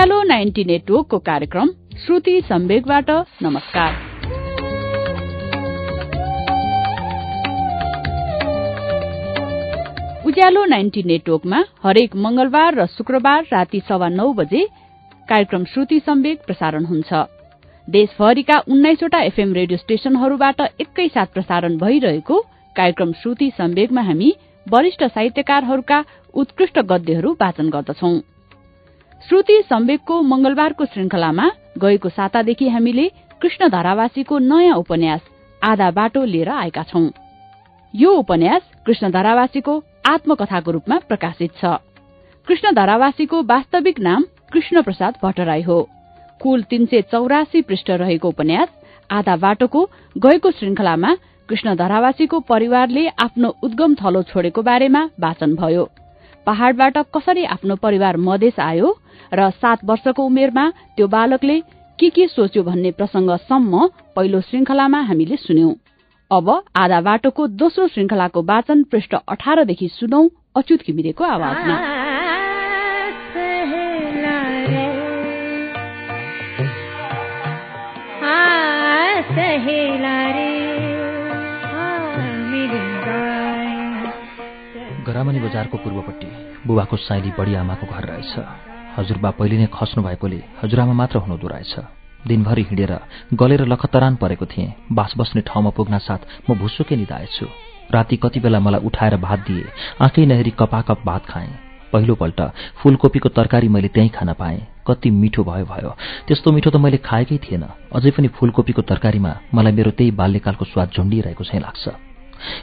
उज्यालो ninety नेटवर्कको कार्यक्रम श्रुति सम्वेकबाट नमस्कार। उज्यालो नाइन्टी नेटवर्कमा हरेक मंगलबार र शुक्रबार राति सवा नौ बजे कार्यक्रम श्रुति सम्वेक प्रसारण हुन्छ। देशभरिका उन्नाइसवटा एफएम रेडियो स्टेशनहरूबाट एकैसाथ प्रसारण भइरहेको कार्यक्रम श्रुति सम्वेकमा हामी वरिष्ठ साहित्यकारहरूका उत्कृष्ट गद्यहरू वाचन गर्दछौं। श्रुति सम्वेकको मंगलबारको श्रृंखलामा गएको सातादेखि हामीले कृष्ण धारावासीको नयाँ उपन्यास आधा बाटो लिएर आएका छौं। यो उपन्यास कृष्ण धारावासीको आत्मकथाको रूपमा प्रकाशित छ। कृष्ण धारावासीको वास्तविक नाम कृष्ण प्रसाद भट्टराई हो। कुल तीन सय चौरासी पृष्ठ रहेको उपन्यास आधा बाटोको गएको श्रृंखलामा कृष्ण धारावासीको परिवारले आफ्नो उद्गम थलो छोडेको बारेमा वाचन भयो। पहाड़बाट कसरी आफ्नो परिवार मधेस आयो र सात वर्षको उमेरमा त्यो बालकले के के सोच्यो भन्ने प्रसंगसम्म पहिलो श्रृंखलामा हामीले सुन्यौं। अब आधा बाटोको दोस्रो श्रृंखलाको वाचन पृष्ठ अठारदेखि सुनौ अच्युत घिमिरेको आवाजमा। गरामनी बजारको पूर्वपट्टि बुबाको साइली बढी आमाको घर रहेछ। हजुरबा पहिले नै खस्नु भएकोले हजुरआमा मात्र हुनुहुँदो रहेछ। दिनभरि हिँडेर गलेर लखतरान परेको थिएँ। बास बस्ने ठाउँमा पुग्न साथ म भुसुकै निधाएछु। राति कति बेला मलाई उठाएर भात दिए आँखै नहेरी कपाकप भात खाएँ। पहिलोपल्ट फूलकोपीको तरकारी मैले त्यहीँ खान पाएँ। कति मिठो भयो भयो। त्यस्तो मिठो त मैले खाएकै थिएन। अझै पनि फूलकोपीको तरकारीमा मलाई मेरो त्यही बाल्यकालको स्वाद झुन्डिरहेको चाहिँ लाग्छ।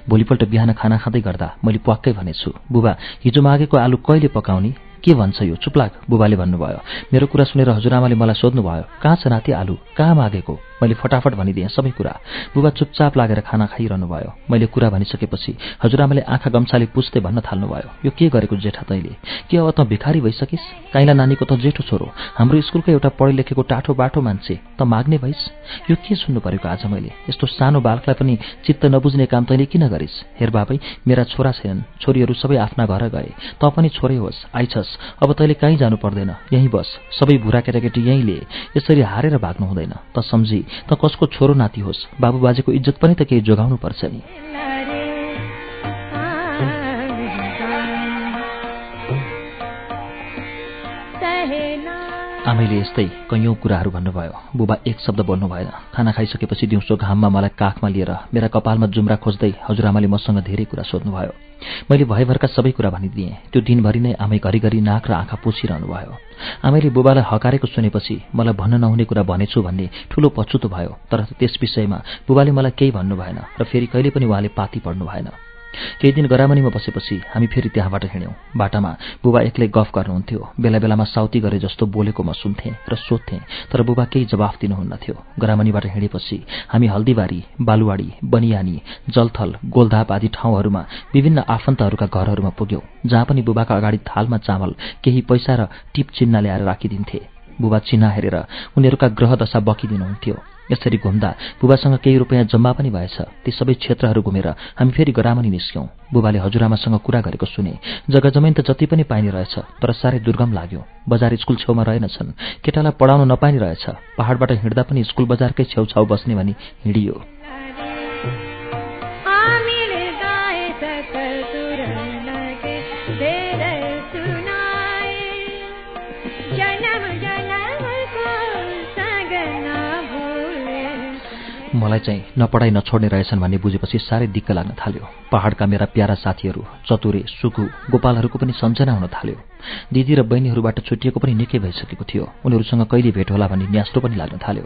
भोलिपल्ट बिहान खाना खाँदै गर्दा मैले प्वाक्कै भनेछु बुबा हिजो मागेको आलु कहिले पकाउने? के भन्छ यो? चुप्लाक बुबाले भन्नुभयो। मेरो कुरा सुनेर हजुरआमाले मलाई सोध्नुभयो कहाँ छ नाति आलु? कहाँ मागेको? मैले फटाफट भनिदिएँ सबै कुरा। बुबा चुपचाप लागेर खाना खाइरहनु भयो मैले कुरा भनिसकेपछि हजुरआमाले आँखा गम्छाले पुस्दै भन्न थाल्नुभयो यो के गरेको जेठा तैँले? के अब त भिखारी भइसकिस्? काइला नानीको त जेठो छोरो। हाम्रो स्कुलकै एउटा पढे लेखेको टाठो बाटो मान्छे त माग्ने भइस्? यो के सुन्नु परेको आज मैले? यस्तो सानो बालकलाई पनि चित्त नबुझ्ने काम तैँले किन गरिस्? हेर बाबै मेरा छोरा छैनन्। छोरीहरू सबै आफ्ना घर गए। त पनि छोरै होस् आइछस्। अब तैँले कहीँ जानु पर्दैन। यहीँ बस। सबै भुरा केटाकेटी यहीँ लिए। यसरी हारेर भाग्नु हुँदैन। त सम्झी त कसको छोरो नाति होस्? बाबु बाजेको इज्जत पनि त केही जोगाउनु पर्छ नि आमैले यस्तै कैयौँ कुराहरू भन्नुभयो। बुबा एक शब्द बोल्नु भएन खाना खाइसकेपछि दिउँसो घाममा मलाई काखमा लिएर मेरा कपालमा जुम्रा खोज्दै हजुरआमाले मसँग धेरै कुरा सोध्नुभयो। मैले भयभरका सबै कुरा भनिदिएँ। त्यो दिनभरि नै आमै घरिघरि नाक र आँखा पुछिरहनु भयो। आमैले बुबालाई हकारेको सुनेपछि मलाई भन्न नहुने कुरा भनेछु भन्ने ठूलो पछुतो भयो। तर त्यस विषयमा बुबाले मलाई केही भन्नु भएन र फेरि कहिले पनि उहाँले पाती पढ्नु भएन केही दिन गरामनीमा बसेपछि हामी फेरि त्यहाँबाट हिँड्यौँ। बाटामा बुबा एक्लै गफ गर्नुहुन्थ्यो। बेला बेलामा साउती गरे जस्तो बोलेको म सुन्थेँ र सोध्थेँ तर बुबा केही जवाफ दिनुहुन्नथ्यो? गरामनीबाट हिँडेपछि हामी हल्दीबारी बालुवाडी बनियानी जलथल गोलधाप आदि ठाउँहरूमा विभिन्न आफन्तहरूका घरहरूमा पुग्यौँ जहाँ पनि बुबाका अगाडि थालमा चामल केही पैसा र टिप चिन्ह ल्याएर राखिदिन्थे। बुबा चिन्ह हेरेर उनीहरूका ग्रह दशा बकिदिनुहुन्थ्यो। यसरी घुम्दा बुबासँग केही रुपियाँ जम्मा पनि भएछ। ती सबै क्षेत्रहरू घुमेर हामी फेरि गरामनी निस्क्यौँ। बुबाले हजुरआमासँग कुरा गरेको सुने जग्गा जमिन त जति पनि पाइने रहेछ तर साह्रै दुर्गम लाग्यो। बजार स्कुल छेउमा रहेनछन्। केटालाई पढाउन नपाइने रहेछ। पहाडबाट हिँड्दा पनि स्कुल बजारकै छेउछाउ बस्ने भनी हिँडियो। मलाई चाहिँ नपढाइ नछोड्ने रहेछन् भन्ने बुझेपछि साह्रै दिक्क लाग्न थाल्यो। पहाडका मेरा प्यारा साथीहरू चतुरे सुकु गोपालहरूको पनि सम्झना हुन थाल्यो। दिदी र बहिनीहरूबाट छुट्टिएको पनि निकै भइसकेको थियो। उनीहरूसँग कहिले भेट होला भन्ने न्यास्रो पनि लाग्न थाल्यो।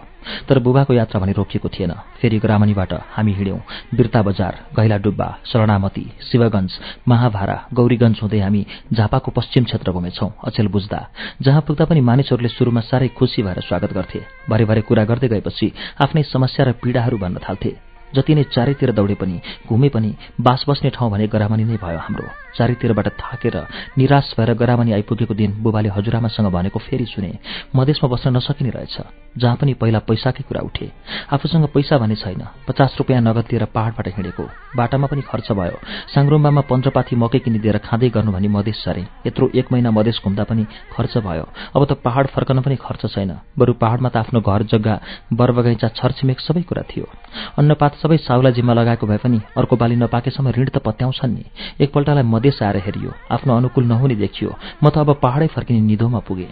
तर बुबाको यात्रा भने रोकिएको थिएन। फेरि ग्रामणीबाट हामी हिँड्यौँ। बिर्ता बजार गैला डुब्बा शरणामती शिवगञ्ज महाभारा गौरीगञ्ज हुँदै हामी झापाको पश्चिम क्षेत्र घुमेछौँ अचेल बुझ्दा जहाँ पुग्दा पनि मानिसहरूले सुरुमा साह्रै खुसी भएर स्वागत गर्थे। भरे कुरा गर्दै गएपछि आफ्नै समस्या र पीडाहरू भन्न थाल्थे। जति नै चारैतिर दौडे पनि घुमे पनि बास बस्ने ठाउँ भने गरामनी नै भयो हाम्रो। चारैतिरबाट थाकेर निराश भएर गरामानी आइपुगेको दिन बुबाले हजुरआमासँग भनेको फेरि सुने मधेसमा बस्न नसकिने रहेछ जहाँ पनि पहिला पैसाकै कुरा उठे। आफूसँग पैसा भने छैन पचास रुपियाँ नगद लिएर पहाडबाट हिँडेको। बाटामा पनि खर्च भयो। साङ्रोम्बामा पन्ध्रपाथी मकै किनिदिएर खाँदै गर्नु भनी मधेस सरे। यत्रो एक महिना मधेस घुम्दा पनि खर्च भयो। अब त पहाड फर्कन पनि खर्च छैन। बरु पहाडमा त आफ्नो घर जग्गा बरबगैँचा छरछिमेक सबै कुरा थियो। अन्नपात सबै साउला जिम्मा लगाएको भए पनि अर्को बाली नपाकेसम्म ऋण त पत्याउँछन् नि। एकपल्टलाई मधेस आएर हेरियो। आफ्नो अनुकूल नहुने देखियो। म त अब पहाडै फर्किने निधोमा पुगे।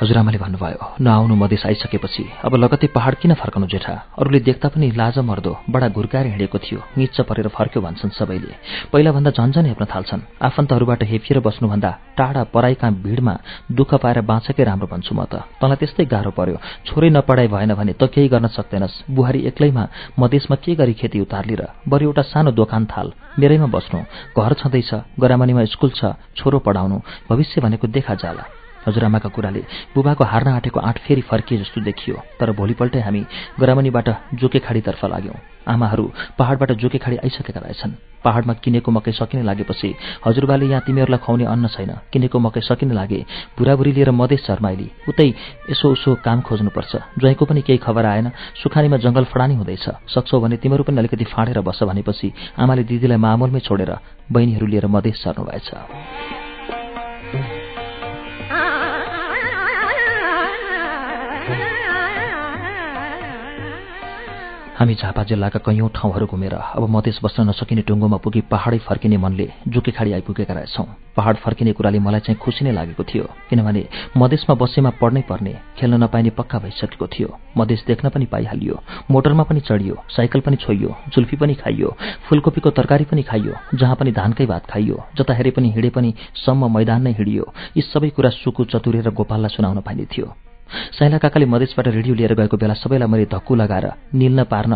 हजुरआमाले भन्नुभयो नआउनु मधेस आइसकेपछि अब लगतै पहाड किन फर्कनु जेठा? अरूले देख्दा पनि लाज मर्दो बडा घुर्काएर हिँडेको थियो निच्च परेर फर्क्यो भन्छन् सबैले। पहिलाभन्दा झन्झन हेप्न थाल्छन्। आफन्तहरूबाट हेपिएर बस्नुभन्दा टाढा पराईका भिडमा दुःख पाएर बाँचेकै राम्रो भन्छु म त। तँलाई त्यस्तै गाह्रो पर्यो। छोरै नपढाइ भएन भने त केही गर्न सक्दैनस्। बुहारी एक्लैमा मधेसमा के गरी खेती उतार्ली र? बरु एउटा सानो दोकान थाल। मेरैमा बस्नु। घर छँदैछ गरामनीमा स्कुल छ छोरो पढाउनु। भविष्य भनेको देखा जाला। हजुरआमाका कुराले बुबाको हार्न आँटेको आँट फेरि फर्किए जस्तो देखियो तर भोलिपल्टै हामी गरामनीबाट जोकेखाडीतर्फ लाग्यौं। आमाहरू पहाडबाट जोकेखाडी आइसकेका रहेछन्। पहाडमा किनेको मकै सकिने लागेपछि हजुरबाले यहाँ तिमीहरूलाई खुवाउने अन्न छैन। किनेको मकै सकिने लागे बुढाबुढी लिएर मधेस शर्माइली उतै यसो उसो काम खोज्नुपर्छ। ज्वाइँको पनि केही खबर आएन। सुखानीमा जंगल फडानी हुँदैछ। सक्छौ भने तिमीहरू पनि अलिकति फाँडेर बस भनेपछि आमाले दिदीलाई मामूलमै छोडेर बहिनीहरू लिएर मधेस सर्नुभएछ। हामी झापा जिल्लाका कैयौं ठाउँहरू घुमेर अब मधेस बस्न नसकिने टुङ्गोमा पुगी पहाडै फर्किने मनले जुकेखाडी आइपुगेका रहेछौं। पहाड फर्किने कुराले मलाई चाहिँ खुसी नै लागेको थियो किनभने मधेसमा बसेमा पढ्नै पर्ने खेल्न नपाइने पक्का भइसकेको थियो। मधेस देख्न पनि पाइहालियो मोटरमा पनि चढियो साइकल पनि छोइयो जुल्फी पनि खाइयो फूलकोपीको तरकारी पनि खाइयो जहाँ पनि धानकै भात खाइयो जता हेरे पनि हिँडे पनि सम्म मैदान नै हिँडियो यी सबै कुरा सुकु चतुरे र गोपाललाई सुनाउन पाइने थियो। साइला काकाले मधेसबाट रेडियो लिएर गएको बेला सबैलाई मैले धक्कु लगाएर निल्न पार्न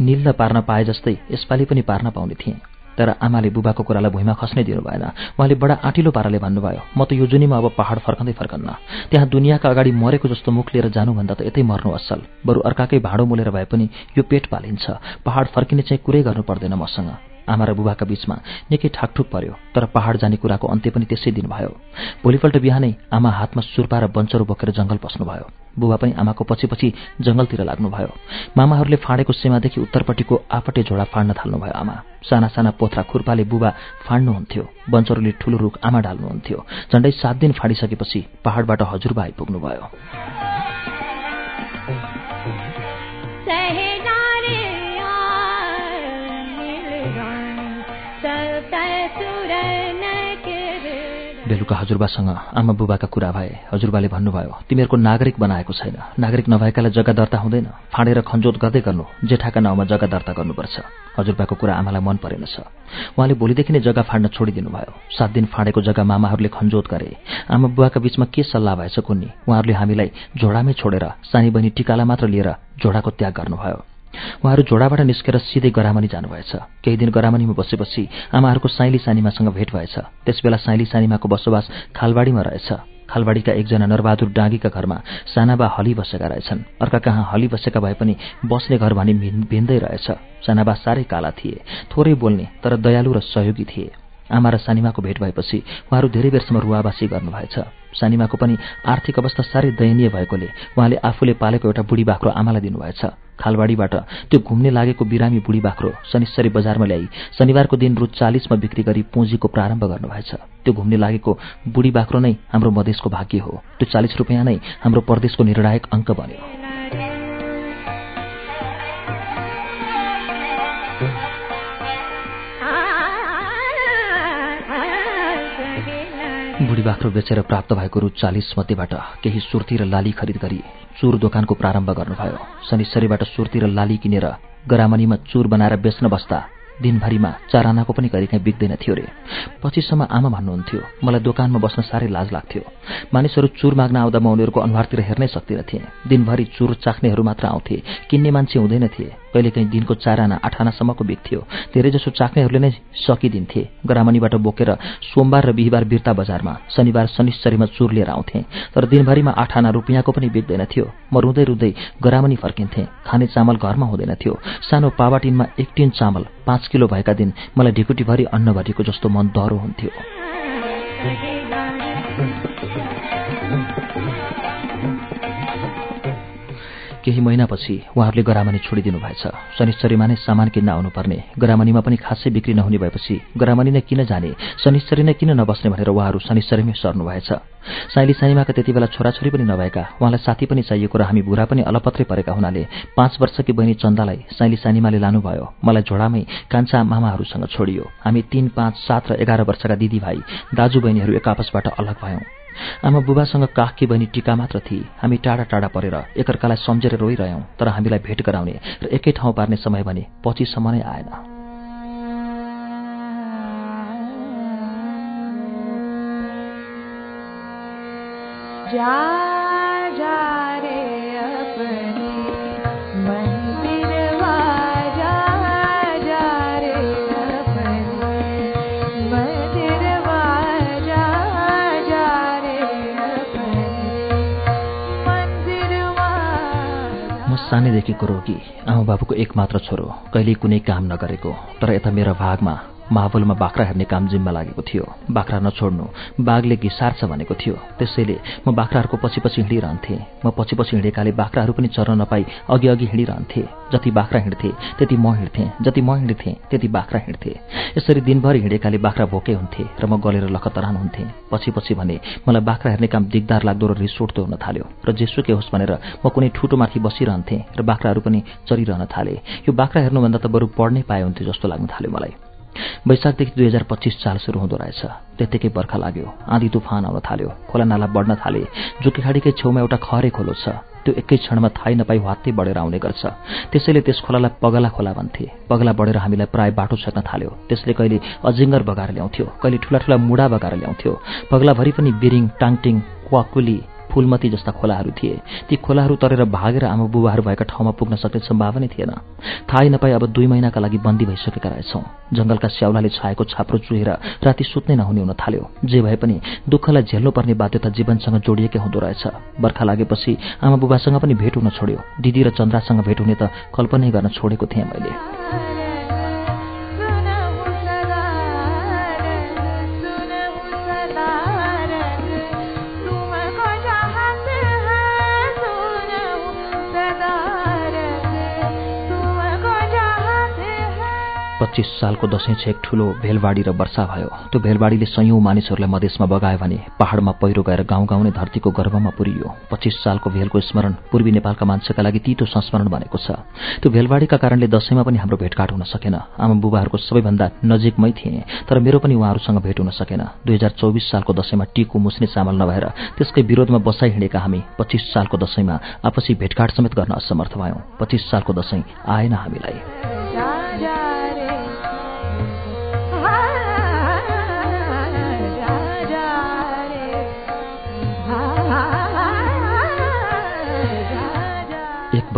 निल्न पार्न पाए जस्तै यसपालि पनि पार्न पाउने थिएँ। तर आमाले बुबाको कुरालाई भुइँमा खस्नै दिनु भएन। उहाँले बडा आँटिलो पाराले भन्नुभयो म त यो जुनीमा अब पहाड फर्कँदै फर्कन्न। त्यहाँ दुनियाँका अगाडि मरेको जस्तो मुख लिएर जानुभन्दा त यतै मर्नु असल। बरु अर्काकै भाँडो मोलेर भए पनि यो पेट पालिन्छ। पहाड फर्किने चाहिँ कुरै गर्नु पर्दैन मसँग। आमा र बुबाका बीचमा निकै ठाकठुक पर्यो तर पहाड जाने कुराको अन्त्य पनि त्यसै दिन भयो। भोलिपल्ट बिहानै आमा हातमा सुर्पा र बन्चरो बोकेर जंगल पस्नुभयो। बुबा पनि आमाको पछि पछि जंगलतिर लाग्नुभयो। मामाहरूले फाँडेको सीमादेखि उत्तरपट्टिको आपटे झोडा फाड्न थाल्नुभयो आमा। साना साना पोथ्रा खुर्पाले बुबा फाड्नुहुन्थ्यो। बन्चरोले ठूलो रुख आमा ढाल्नुहुन्थ्यो। झण्डै सात दिन फाँडिसकेपछि पहाडबाट हजुरबा आइपुग्नुभयो। बेलुका हजुरबासँग आमा बुबाका कुरा भए हजुरबाले भन्नुभयो तिमीहरूको नागरिक बनाएको छैन। नागरिक नभएकालाई जग्गा दर्ता हुँदैन। फाँडेर खन्जोत गर्दै गर्नु। जेठाका नाउँमा जग्गा दर्ता गर्नुपर्छ। हजुरबाको कुरा आमालाई मन परेनछ उहाँले भोलिदेखि नै जग्गा फाँड्न छोडिदिनु भयो सात दिन फाँडेको जग्गा मामाहरूले खन्जोत गरे। आमा बुबाका बीचमा के सल्लाह भएछ कुन्नी? उहाँहरूले हामीलाई झोडामै छोडेर सानी बहिनी टिकाला मात्र लिएर झोडाको त्याग गर्नुभयो। उहाँहरू झोडाबाट निस्केर सिधै गरामनी जानुभएछ। केही दिन गरामनीमा बसेपछि आमाहरूको साइली सानीमासँग भेट भएछ। त्यसबेला साइली सानीमाको बसोबास खालबाडीमा रहेछ। खालबाडीका एकजना नरबहादुर डाँगीका घरमा सानाबा हली बसेका रहेछन्। अर्का कहाँ हली बसेका भए पनि बस्ने घर भने भिन्दै रहेछ। सानाबा साह्रै काला थिए। थोरै बोल्ने तर दयालु र सहयोगी थिए। आमा र सानिमाको भेट भएपछि उहाँहरू धेरै बेरसम्म रुवावासी गर्नुभएछ। सानिमाको पनि आर्थिक अवस्था साह्रै दयनीय भएकोले उहाँले आफूले पालेको एउटा बुढी बाख्रो आमालाई दिनुभएछ। खालबाडीबाट त्यो घुम्ने लागेको बिरामी बुढी बाख्रो शनिश्चरी बजारमा ल्याई शनिबारको दिन रु चालिसमा बिक्री गरी पुँजीको प्रारम्भ गर्नुभएछ। त्यो घुम्ने लागेको बुढी बाख्रो नै हाम्रो मधेसको भाग्य हो। त्यो चालिस रुपियाँ नै हाम्रो परदेशको निर्णायक अङ्क बन्यो। बुढी बाख्रो बेचेर प्राप्त भएको रु चालिस मध्येबाट केही सुर्ती र लाली खरिद गरी चुर दोकानको प्रारम्भ गर्नुभयो। शनिश्चरीबाट सुर्ती र लाली किनेर गरामनीमा चुर बनाएर बेच्न बस्दा दिनभरिमा चार आनाको पनि कहिलेकाहीँ बिग्दैन थियो रे। पछिसम्म आमा भन्नुहुन्थ्यो मलाई दोकानमा बस्न साह्रै लाज लाग्थ्यो। मानिसहरू चुर माग्न आउँदा म उनीहरूको अनुहारतिर हेर्नै सक्दिनँ थिएँ। दिनभरि चुर चाख्नेहरू मात्र आउँथे किन्ने मान्छे हुँदैन थिए। कहिलेकाहीँ दिनको चार आना आठ आनासम्मको बित्थ्यो धेरैजसो चाक्नेहरूले नै सकिदिन्थे। गरामनीबाट बोकेर सोमबार र बिहिबार बिर्ता बजारमा शनिबार शनिश्चरीमा चुर लिएर आउँथे। तर दिनभरिमा आठ आना रुपियाँको पनि बिग्दैन थियो। म रुँदै रुँदै गरामनी फर्किन्थेँ। खाने चामल घरमा हुँदैन थियो। सानो पावाटिनमा एक टिन चामल पाँच किलो भएका दिन मलाई ढिकुटीभरि अन्न भरिएको जस्तो मन डह्रो हुन्थ्यो। केही महिनापछि उहाँहरूले गरामनी छोडिदिनु भएछ। शनिश्चरीमा नै सामान किन्न आउनुपर्ने गरामनीमा पनि खासै बिक्री नहुने भएपछि गरामनी नै किन जाने शनिश्चरी नै किन नबस्ने भनेर उहाँहरू शनिश्चरीमै सर्नुभएछ साइली साइमाका त्यति बेला छोराछोरी पनि नभएका उहाँलाई साथी पनि चाहिएको र हामी बुढा पनि अलपत्रै परेका हुनाले पाँच वर्षकी बहिनी चन्दालाई साइली सानिमाले लानुभयो। मलाई झोडामै कान्छा मामाहरूसँग छोडियो। हामी तीन पाँच सात र एघार वर्षका दिदीभाइ दाजुबहिनीहरू एक आपसबाट अलग भयौं। आमा बुबासँग काखकी बहिनी टिका मात्र थिए। हामी टाढा टाढा परेर एकअर्कालाई सम्झेर रोइरह्यौं तर हामीलाई भेट गराउने र एकै ठाउँ पार्ने समय भने पछिसम्म नै आएन। जा सानैदेखिको रोगी। आमा बाबुको एकमात्र छोरो। कहिल्यै कुनै काम नगरेको तर यता मेरो भागमा महाबलमा बाख्रा हेर्ने काम जिम्मा लागेको थियो। बाख्रा नछोड्नु बाघले घिसार्छ भनेको थियो। त्यसैले म बाख्राहरूको पछि पछि हिँडिरहन्थेँ। म पछि पछि हिँडेकाले बाख्राहरू पनि चर्न नपाई अघि अघि हिँडिरहन्थे। जति बाख्रा हिँड्थे त्यति म हिँड्थेँ। जति म हिँड्थेँ त्यति बाख्रा हिँड्थे। यसरी दिनभरि हिँडेकाले बाख्रा भोकै हुन्थे र म गलेर लखतरान हुन्थेँ। पछि पछि भने मलाई बाख्रा हेर्ने काम दिगदार लाग्दो र रिस उठ्दो हुन थाल्यो र जेसुकै होस् भनेर म कुनै ठुटोमाथि बसिरहन्थेँ र बाख्राहरू पनि चरिरहन थाले। यो बाख्रा हेर्नुभन्दा त बरु पढ्नै पाए हुन्थ्यो जस्तो लाग्न थाल्यो मलाई। वैशाखदेखि दुई हजार पच्चिस साल सुरु हुँदो रहेछ। त्यत्तिकै बर्खा लाग्यो। आँधी तुफान आउन थाल्यो। खोला नाला बढ्न थाले। जुकीखाडीकै छेउमा एउटा खरे खोलो छ। त्यो एकै क्षणमा थाहै नपाई हात्तै बढेर आउने गर्छ। त्यसैले त्यस खोलालाई पगला खोला भन्थे। पगला बढेर हामीलाई प्राय बाटो छर्न थाल्यो। त्यसले कहिले अजिङ्गर बगाएर ल्याउँथ्यो कहिले ठुला ठुला मुडा बगाएर ल्याउँथ्यो। पगलाभरि पनि बिरिङ टाङटिङ क्वाकुली फुलमती जस्ता खोलाहरू थिए। ती खोलाहरू तरेर भागेर आमा बुबाहरू भएका ठाउँमा पुग्न सक्ने सम्भावनै थिएन। थाहै नपाई अब दुई महिनाका लागि बन्दी भइसकेका रहेछौँ। जंगलका स्याउलाले छाएको छाप्रो चुहेर राति सुत्नै नहुने हुन थाल्यो। जे भए पनि दुःखलाई झेल्नुपर्ने बाध्यता जीवनसँग जोडिएकै हुँदो रहेछ। बर्खा लागेपछि आमा बुबासँग पनि भेट हुन छोड्यो। दिदी र चन्द्रासँग भेट हुने त कल्पनै गर्न छोडेको थिएँ मैले। पच्चिस सालको दसैँ छेक ठूलो भेलबाडी र वर्षा भयो। त्यो भेलबाडीले सयौं मानिसहरूलाई मधेसमा बगायो भने पहाड़मा पहिरो गएर गाउँ गाउँ नै धरतीको गर्भमा पुरियो। पच्चिस सालको भेलको स्मरण पूर्वी नेपालका मान्छेका लागि तितो संस्मरण बनेको छ। त्यो भेलबाडीका कारणले दसैँमा पनि हाम्रो भेटघाट हुन सकेन। आमा बुबाहरूको सबैभन्दा नजिकमै थिए तर मेरो पनि उहाँहरूसँग भेट हुन सकेन। दुई हजार चौबिस सालको दसैँमा टिकु मुस्ने चामल नभएर त्यसकै विरोधमा बसाइ हिँडेका हामी पच्चिस सालको दसैँमा आपसी भेटघाट समेत गर्न असमर्थ भयौं। पच्चिस सालको दसैँ आएन हामीलाई।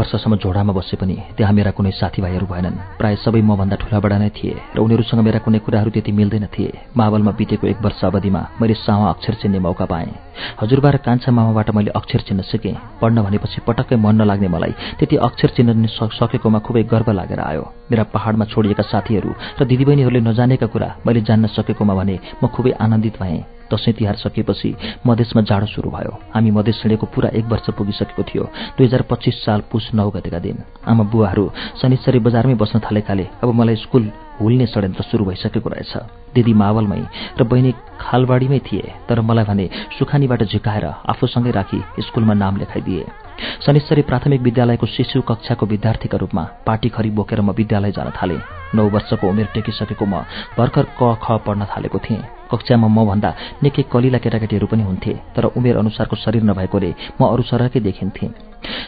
वर्षसम्म झोडामा बसे पनि त्यहाँ मेरा कुनै साथीभाइहरू भएनन्। प्रायः सबै मभन्दा ठुलाबडा नै थिए र उनीहरूसँग मेरा कुनै कुराहरू त्यति मिल्दैन थिए। मावलमा बितेको एक वर्ष अवधिमा मैले सावा अक्षर चिन्ने मौका पाएँ। हजुरबा र कान्छा मामाबाट मैले अक्षर चिन्न सिकेँ। पढ्न भनेपछि पटक्कै मन नलाग्ने मलाई त्यति अक्षर चिन्न सकेकोमा खुबै गर्व लागेर आयो। मेरा पहाडमा छोडिएका साथीहरू र दिदीबहिनीहरूले नजानेका कुरा मैले जान्न सकेकोमा भने म खुबै आनन्दित भएँ। दसैँ तिहार सकेपछि मधेसमा जाडो सुरु भयो। हामी मधेस हिँडेको पुरा एक वर्ष पुगिसकेको थियो। दुई हजार पच्चिस साल पुस नौ गतेका दिन आमा बुवाहरू शनिश्चरी बजारमै बस्न थालेकाले अब मलाई स्कुल हुल्ने षड्यन्त्र सुरु भइसकेको रहेछ। दिदी मावलमै र बहिनी खालबाडीमै थिए तर मलाई भने सुखानीबाट झिकाएर आफूसँगै राखी स्कुलमा नाम लेखाइदिए। शनिश्चरी प्राथमिक विद्यालयको शिशु कक्षाको विद्यार्थीका रूपमा पार्टी खरी बोकेर म विद्यालय जान थालेँ। नौ वर्षको उमेर टेकिसकेको म भर्खर क ख पढ्न थालेको थिएँ। कक्षामा म भन्दा निकै कलिला केटाकेटीहरू पनि हुन्थे तर उमेर अनुसारको शरीर नभएकोले म अरू सरकै देखिन्थेँ।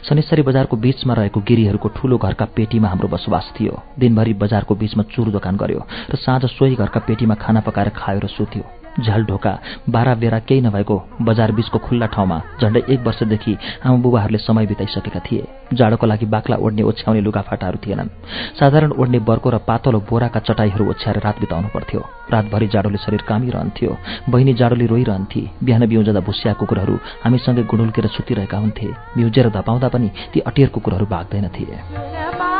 शनिश्चरी बजारको बीचमा रहेको गिरीहरूको ठूलो घरका पेटीमा हाम्रो बसोबास थियो। दिनभरि बजारको बीचमा चुर दोकान गर्यो र साँझ सोही घरका पेटीमा खाना पकाएर खायो र सुत्यो। झ्याल ढोका बाह्र बेरा केही नभएको बजार बीचको खुल्ला ठाउँमा झण्डै एक वर्षदेखि आमा बुबाहरूले समय बिताइसकेका थिए। जाडोको लागि बाक्ला ओढ्ने ओछ्याउने लुगाफाटाहरू थिएनन्। साधारण ओढ्ने बर्को र पातलो बोराका चटाईहरू ओछ्याएर रात बिताउनु पर्थ्यो। रातभरि जाडोले शरीर कामिरहन्थ्यो। बहिनी जाडोले रोइरहन्थे। बिहान बिउजँदा भुसिया कुकुरहरू हामीसँगै गुडुल्केर सुतिरहेका हुन्थे। बिउजेर धपाउँदा पनि ती अटियर कुकुरहरू भाग्दैनथे।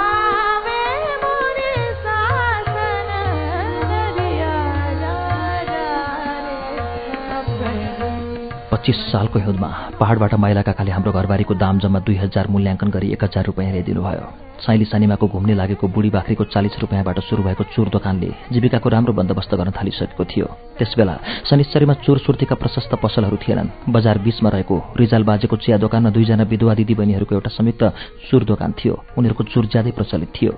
पच्चिस सालको हिउँदमा पहाडबाट माइलाका खाले हाम्रो घरबारीको दाम जम्मा दुई हजार मूल्याङ्कन गरी एक हजार रुपियाँ ल्याइदिनुभयो साइली सानिमाको घुम्ने लागेको बुढी बाख्रीको चालिस रुपियाँबाट सुरु भएको चुर दोकानले जीविकाको राम्रो बन्दोबस्त गर्न थालिसकेको थियो। त्यसबेला शनिश्चरीमा चोर सुर्तीका प्रशस्त पसलहरू थिएनन्। बजार बीचमा रहेको रिजाल बाजेको चिया दोकानमा दुईजना विधवा दिदीबहिनीहरूको एउटा संयुक्त चुर दोकान थियो। उनीहरूको चुर ज्यादै प्रचलित थियो।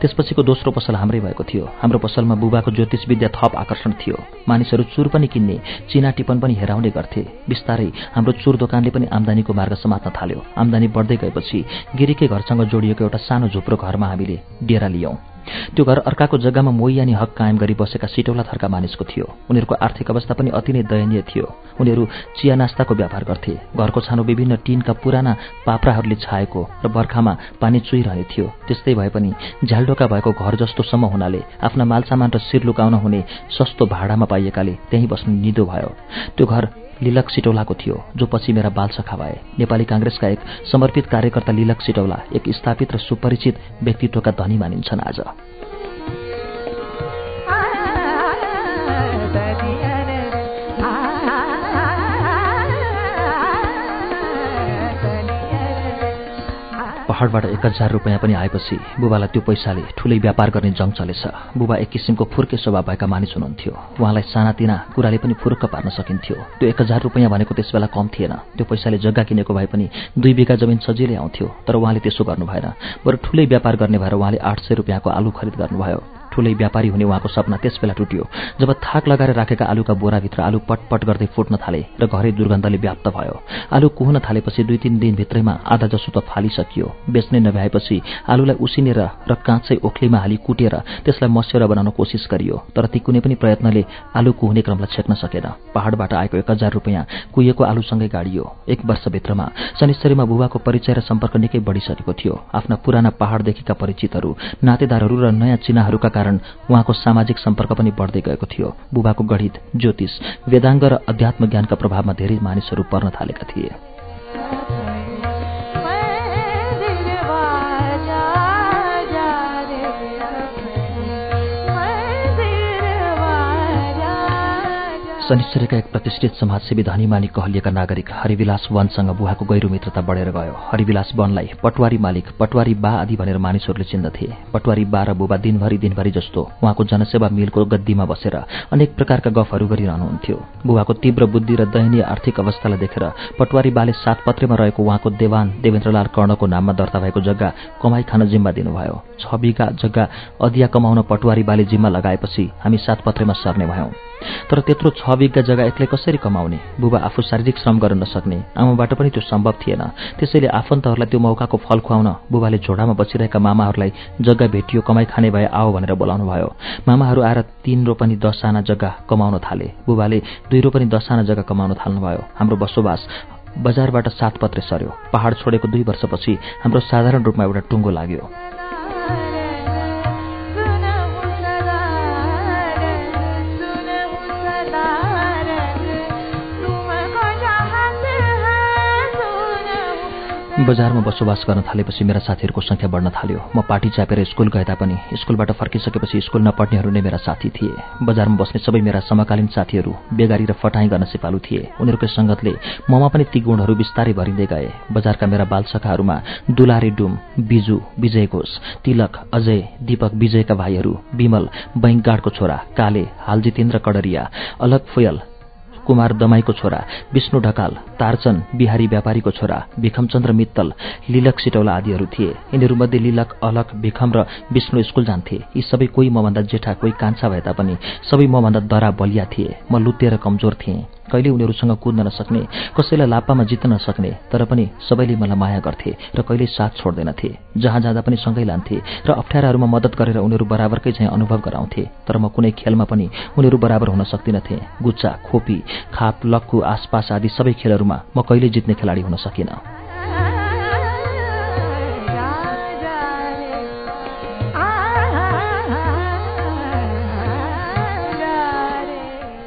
त्यसपछिको दोस्रो पसल हाम्रै भएको थियो। हाम्रो पसलमा बुबाको ज्योतिष विद्या थप आकर्षण थियो। मानिसहरू चुर पनि किन्ने चिना टिपन पनि हेराउने गर्थे। बिस्तारै हाम्रो चुर दोकानले पनि आमदानीको मार्ग समात्न थाल्यो। आमदानी बढ्दै गएपछि गिरीकै घरसँग जोडिएको एउटा सानो झुप्रो घरमा हामीले डेरा लियौं। त्यो घर अर्काको जग्गामा मोही अनि हक कायम गरी बसेका सिटौला थरका मानिसको थियो। उनीहरूको आर्थिक अवस्था पनि अति नै दयनीय थियो। उनीहरू चिया नास्ताको व्यापार गर्थे। घरको छानो विभिन्न टिनका पुराना पाप्राहरूले छाएको र बर्खामा पानी चुइरहने थियो। त्यस्तै भए पनि झ्यालडोका भएको घर जस्तोसम्म हुनाले आफ्ना मालसामान र शिर लुकाउन हुने सस्तो भाडामा पाइएकाले त्यहीँ बस्नु निदो भयो। त्यो घर लिलक सिटौलाको थियो जो पछि मेरा बालसखा भए। नेपाली काङ्ग्रेसका एक समर्पित कार्यकर्ता लिलक सिटौला एक स्थापित र सुपरिचित व्यक्तित्वका धनी मानिन्छन् आज। पहाडबाट एक हजार रुपियाँ पनि आएपछि बुबालाई त्यो पैसाले ठुलै व्यापार गर्ने जङ चलेछ। बुबा एक किसिमको फुर्के स्वभाव भएका मानिस हुनुहुन्थ्यो। उहाँलाई सानातिना कुराले पनि फुरुक्क पार्न सकिन्थ्यो। त्यो एक हजार रुपियाँ भनेको त्यसबेला कम थिएन। त्यो पैसाले जग्गा किनेको भए पनि दुई बिघा जमिन सजिलै आउँथ्यो तर उहाँले त्यसो गर्नु भएन बरु ठुलै व्यापार गर्ने भएर उहाँले आठ सय रुपियाँको आलु खरिद गर्नुभयो। ठुलै व्यापारी हुने उहाँको सपना त्यसबेला टुट्यो। जब थाक लगाएर राखेका आलुका बोराभित्र आलु पटपट गर्दै फुट्न थाले र घरै दुर्गन्धले व्याप्त भयो। आलु कुहन थालेपछि दुई तिन दिनभित्रैमा आधा जसो त फालिसकियो। बेच्नै नभ्याएपछि आलुलाई उसिनेर र काँचै ओख्लीमा हाली कुटेर त्यसलाई मस्यौरा बनाउन कोसिस गरियो। तर ती कुनै पनि प्रयत्नले आलु कुहुने क्रमलाई छेक्न सकेन। पहाडबाट आएको एक हजार रुपियाँ कुहिएको आलुसँगै गाडियो। एक वर्षभित्रमा शनिश्चरीमा बुबाको परिचय र सम्पर्क निकै बढिसकेको थियो। आफ्ना पुराना पहाडदेखिका परिचितहरू नातेदारहरू र नयाँ चिनाहरूका कारण उहाँको सामाजिक सम्पर्क पनि बढ्दै गएको थियो। बुबाको गणित ज्योतिष वेदाङ्ग र अध्यात्म ज्ञानका प्रभावमा धेरै मानिसहरू पर्न थालेका थिए। शनिश्चरीका एक प्रतिष्ठित समाजसेवी धनीमानी कहलिएका नागरिक हरिविलास वनसँग बुहाको गहिरो मित्रता बढेर गयो। हरिविलास वनलाई पटवारी मालिक पटवारी बा आदि भनेर मानिसहरूले चिन्दथे। पटवारी बा र बुबा दिनभरि दिनभरि जस्तो उहाँको जनसेवा मिलको गद्दीमा बसेर अनेक प्रकारका गफहरू गरिरहनुहुन्थ्यो। बुबाको तीव्र बुद्धि र दयनीय आर्थिक अवस्थालाई देखेर पटवारी बाले सातपत्रेमा रहेको उहाँको देवान देवेन्द्रलाल कर्णको नाममा दर्ता भएको जग्गा कमाई खान जिम्मा दिनुभयो। छ बिघा जग्गा अधिया कमाउन पटवारी बाले जिम्मा लगाएपछि हामी सातपत्रेमा सर्ने भयौं। तर त्यत्रो छ बिघा जग्गा एक्लै कसरी कमाउने? बुबा आफू शारीरिक श्रम गर्न नसक्ने आमाबाट पनि त्यो सम्भव थिएन। त्यसैले आफन्तहरूलाई त्यो मौकाको फल खुवाउन बुबाले झोडामा बसिरहेका मामाहरूलाई जग्गा भेटियो कमाई खाने भए आओ भनेर बोलाउनु भयो। मामाहरू आएर तीन रोपनी दसजना जग्गा कमाउन थाले। बुबाले दुई रोपनी दसजना जग्गा कमाउन थाल्नुभयो। हाम्रो बसोबास बजारबाट सात पत्रे सर्यो पहाड छोडेको दुई वर्षपछि हाम्रो साधारण रूपमा एउटा टुङ्गो लाग्यो। बजारमा बसोबास गर्न थालेपछि मेरा साथीहरूको संख्या बढ्न थाल्यो। म पार्टी च्यापेर स्कुल गए तापनि स्कुलबाट फर्किसकेपछि स्कुल नपढ्नेहरू नै मेरा साथी थिए। बजारमा बस्ने सबै मेरा समकालीन साथीहरू बेगारी र फटाई गर्न सिपालु थिए। उनीहरूकै सङ्गतले ममा पनि ती गुणहरू बिस्तारै भरिँदै गए। बजारका मेरा बालसखाहरूमा दुलारी डुम बिजु विजय घोष तिलक अजय दीपक विजयका भाइहरू विमल बैंगाडको छोरा काले हाल जितेन्द्र कडरिया अलग फुयल कुमार दमाईको छोरा विष्णु ढकाल तारचन बिहारी व्यापारीको छोरा भिखमचन्द्र मित्तल लिलक सिटौला आदिहरू थिए। यिनीहरूमध्ये लिलक अलक भिखम र विष्णु स्कुल जान्थे। यी सबै कोही मभन्दा जेठा कोही कान्छा भए तापनि सबै मभन्दा दरा बलिया थिए। म लुत्ते र कमजोर थिएँ। कहिले उनीहरूसँग कुद्न नसक्ने कसैलाई लाप्पामा जित्न नसक्ने तर पनि सबैले मलाई माया गर्थे र कहिले साथ छोड्दैनथे जहाँ जाँदा पनि सँगै लान्थे र अप्ठ्याराहरूमा मद्दत गरेर उनीहरू बराबरकै चाहिँ अनुभव गराउँथे। तर म कुनै खेलमा पनि उनीहरू बराबर हुन सक्दिनथे। गुच्चा खोपी खाप लक्कु आसपास आदि सबै खेलहरूमा म कहिले जित्ने खेलाडी हुन सकिनँ।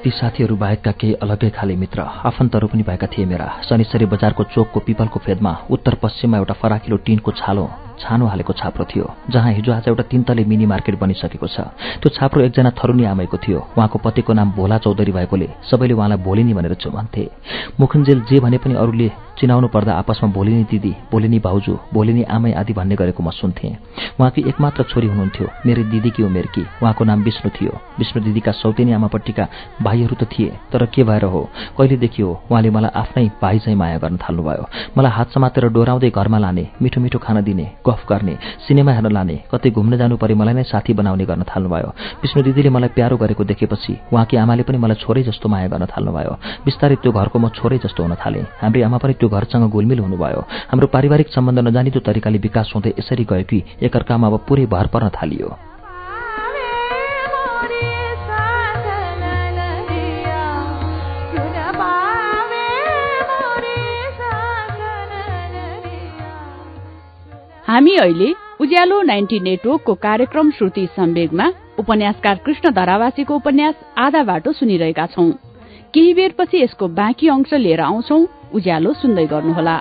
ती साथीहरू बाहेकका केही अलग्गै खाले मित्र आफन्तहरू पनि भएका थिए मेरा। शनिश्चरी बजारको चोकको पिपलको फेदमा उत्तर पश्चिममा एउटा फराकिलो टिनको छालो छानो हालेको छाप्रो थियो जहाँ हिजो आज एउटा तिनतले मिनी मार्केट बनिसकेको छ। त्यो छाप्रो एकजना थरुनी आमैको थियो। उहाँको पतिको नाम भोला चौधरी भएकोले सबैले उहाँलाई भोलिनी भनेर भन्थे मुखुन्जेल जे भने पनि अरूले चिनाउनु पर्दा आपसमा भोलिनी दिदी भोलिनी भाउजू भोलिनी आमै आदि भन्ने गरेको म सुन्थेँ। उहाँकी एकमात्र छोरी हुनुहुन्थ्यो मेरो दिदीकी उमेरकी। उहाँको नाम विष्णु थियो। विष्णु दिदीका सौतेनी आमापट्टिका भाइहरू त थिए तर के भएर हो? कहिलेदेखि हो उहाँले मलाई आफ्नै भाइ चाहिँ माया गर्न थाल्नुभयो। मलाई हात समातेर डोराउँदै घरमा लाने मिठो मिठो खाना दिने गफ गर्ने सिनेमा हेर्न लाने कतै घुम्न जानु परे मलाई नै साथी बनाउने गर्न थाल्नुभयो। विष्णु दिदीले मलाई प्यारो गरेको देखेपछि उहाँकी आमाले पनि मलाई छोरै जस्तो माया गर्न थाल्नुभयो। बिस्तारै त्यो घरको म छोरै जस्तो हुन थालेँ। हाम्री आमा पनि त्यो घरसँग घुलमिल हुनुभयो। हाम्रो पारिवारिक सम्बन्ध नजानिदो तरिकाले विकास हुँदै यसरी गयो कि एकअर्कामा अब पुरै भर पर्न थालियो। हामी अहिले उज्यालो नाइन्टी नेटवर्कको कार्यक्रम श्रुति सम्वेगमा उपन्यासकार कृष्ण धरावासीको उपन्यास आधा बाटो सुनिरहेका छौं। केही बेरपछि यसको बाँकी अंश लिएर आउँछौ। उज्यालो सुन्दै गर्नुहोला।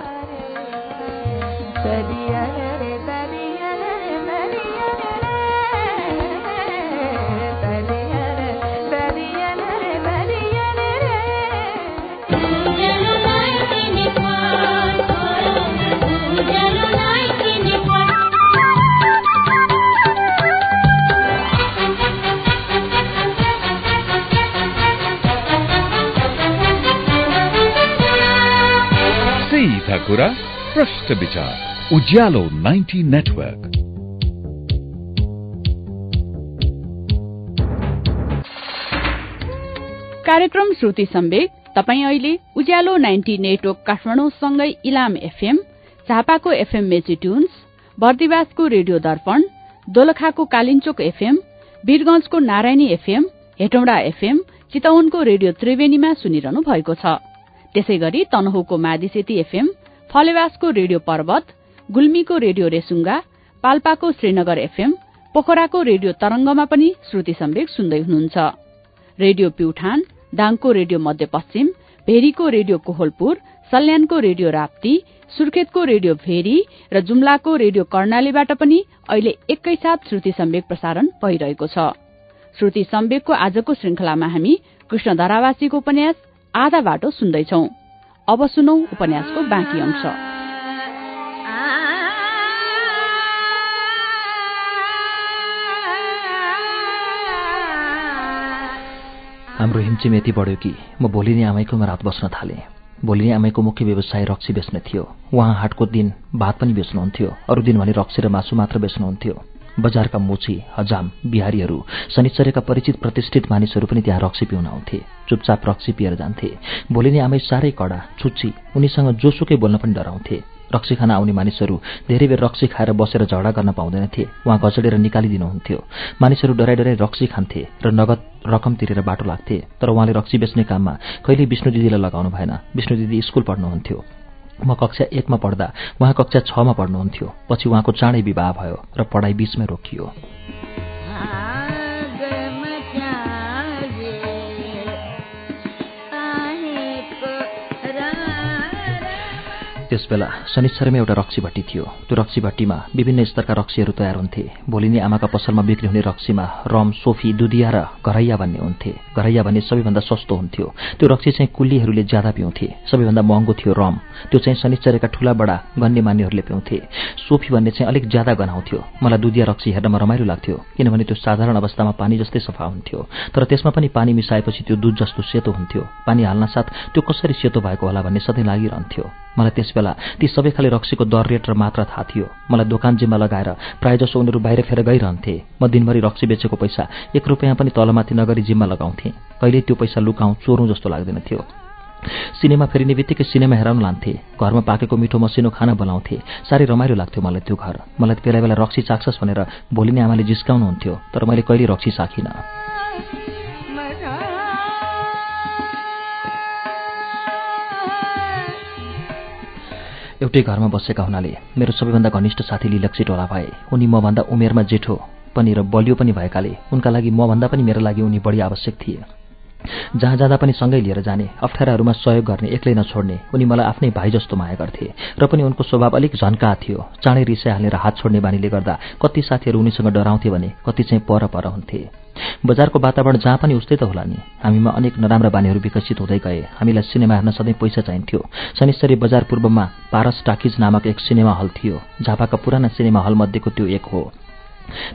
कुरा प्रश्न विचार उज्यालो नाइन्टी नेटवर्क कार्यक्रम श्रुति सम्वेक तपाई अहिले उज्यालो नाइन्टी नेटवर्क काठमाडौँसँगै इलाम एफएम झापाको एफएम मेची ट्युन्स बर्दिवासको रेडियो दर्पण दोलखाको कालिन्चोक एफएम वीरगंजको नारायणी एफएम हेटौँडा एफएम चितवनको रेडियो त्रिवेणीमा सुनिरहनु भएको छ। त्यसै गरी तनहुको मादिसेती एफएम फलेवासको रेडियो पर्वत गुल्मीको रेडियो रेसुङ्गा पाल्पाको श्रीनगर एफएम पोखराको रेडियो तरंगमा पनि श्रुति सम्वेक सुन्दै हुनुहुन्छ। रेडियो प्युठान दाङको रेडियो मध्यपश्चिम भेरीको रेडियो कोहलपुर सल्यानको रेडियो राप्ती सुर्खेतको रेडियो भेरी र जुम्लाको रेडियो कर्णालीबाट पनि अहिले एकैसाथ श्रुति सम्वेक प्रसारण भइरहेको छ। श्रुति सम्वेकको आजको श्रृंखलामा हामी कृष्ण धरावासीको उपन्यास आधा बाटो सुन्दैछौं। अब सुनौ उपन्यासको बाँकी अंश। हाम्रो हिमचिम यति बढ्यो कि म भोलि नै आमैकोमा रात बस्न थालेँ। भोलि नै आमैको मुख्य व्यवसाय रक्सी बेच्ने थियो। उहाँ हाटको दिन भात पनि बेच्नुहुन्थ्यो। अरू दिन भने रक्सी र मासु मात्र बेच्नुहुन्थ्यो। बजारका मोची हजाम बिहारीहरू शनिचरेका परिचित प्रतिष्ठित मानिसहरू पनि त्यहाँ रक्सी पिउन आउँथे। चुपचाप रक्सी पिएर जान्थे। भोलि नै आमै साह्रै कडा छुच्ची उनीसँग जोसुकै बोल्न पनि डराउँथे। रक्सी खान आउने मानिसहरू धेरै बेर रक्सी खाएर बसेर झगडा गर्न पाउँदैनथे। उहाँ घचडेर निकालिदिनुहुन्थ्यो। मानिसहरू डराइ डराइ रक्सी खान्थे र नगद रकम तिरेर बाटो लाग्थे। तर उहाँले रक्सी बेच्ने काममा कहिले विष्णु दिदीलाई लगाउनु भएन। विष्णु दिदी स्कूल पढ्नुहुन्थ्यो। म कक्षा एकमा पढ्दा उहाँ कक्षा छमा पढ्नुहुन्थ्यो। पछि उहाँको चाँडै विवाह भयो र पढाइ बीचमै रोकियो। त्यसबेला शनिश्चरमै एउटा रक्सी भट्टी थियो। त्यो रक्सी भट्टीमा विभिन्न स्तरका रक्सीहरू तयार हुन्थे। भोलि नै आमाका पसलमा बिक्री हुने रक्सीमा रम सोफी दुधिया र घरैया भन्ने हुन्थे। घरैया भन्ने सबैभन्दा सस्तो हुन्थ्यो। त्यो रक्सी चाहिँ कुल्लीहरूले ज्यादा पिउँथे। सबैभन्दा महँगो थियो रम। त्यो चाहिँ शनिश्चरेका ठूला बडा गण्यमान्यहरूले पिउँथे। सोफी भन्ने चाहिँ अलिक ज्यादा गनाउँथ्यो। मलाई दुधिया रक्सी हेर्नमा रमाइलो लाग्थ्यो किनभने त्यो साधारण अवस्थामा पानी जस्तै सफा हुन्थ्यो। तर त्यसमा पनि पानी मिसाएपछि त्यो दुध जस्तो सेतो हुन्थ्यो। पानी हाल्न साथ त्यो कसरी सेतो भएको होला भन्ने सधैँ लागिरहन्थ्यो। मलाई त्यस ती सबै खाले रक्सीको दर रेट र मात्रा थाहा थियो। मलाई दोकान जिम्मा लगाएर प्रायःजसो उनीहरू बाहिर फेर गइरहन्थे। म दिनभरि रक्सी बेचेको पैसा एक रुपियाँ पनि तलमाथि नगरी जिम्मा लगाउँथे। कहिले त्यो पैसा लुकाउँ चोरौँ जस्तो लाग्दैन थियो। सिनेमा फेरिने बित्तिकै सिनेमा हेराउन लान्थे। घरमा पाकेको मिठो मसिनो खाना बोलाउँथे। साह्रै रमाइलो लाग्थ्यो मलाई त्यो घर। मलाई बेला बेला रक्सी चाख्छस् भनेर भोलि नै आमाले जिस्काउनुहुन्थ्यो तर मैले कहिले रक्सी चाखिनँ एउटै घरमा बसेका हुनाले मेरो सबैभन्दा घनिष्ठ साथी लिलक्सी टोला भए। उनी मभन्दा उमेरमा जेठो पनि र बलियो पनि भएकाले उनका लागि मभन्दा पनि मेरो लागि उनी बढी आवश्यक थिए। जहाँ जाँदा पनि सँगै लिएर जाने अप्ठ्याराहरूमा सहयोग गर्ने एक्लै नछोड्ने उनी मलाई आफ्नै भाइ जस्तो माया गर्थे र पनि उनको स्वभाव अलिक झन्का थियो। चाँडै रिसाइ हालेर हात छोड्ने बानीले गर्दा कति साथीहरू उनीसँग डराउँथे भने कति चाहिँ पर पर हुन्थे। बजारको वातावरण जहाँ पनि उस्तै त होला नि। हामीमा अनेक नराम्रा बानीहरू विकसित हुँदै गए। हामीलाई सिनेमा हेर्न सधैँ पैसा चाहिन्थ्यो। शनिश्चरी बजार पूर्वमा पारस टाकिज नामक एक सिनेमा हल थियो झापाका पुराना सिनेमा हलमध्येको त्यो एक हो।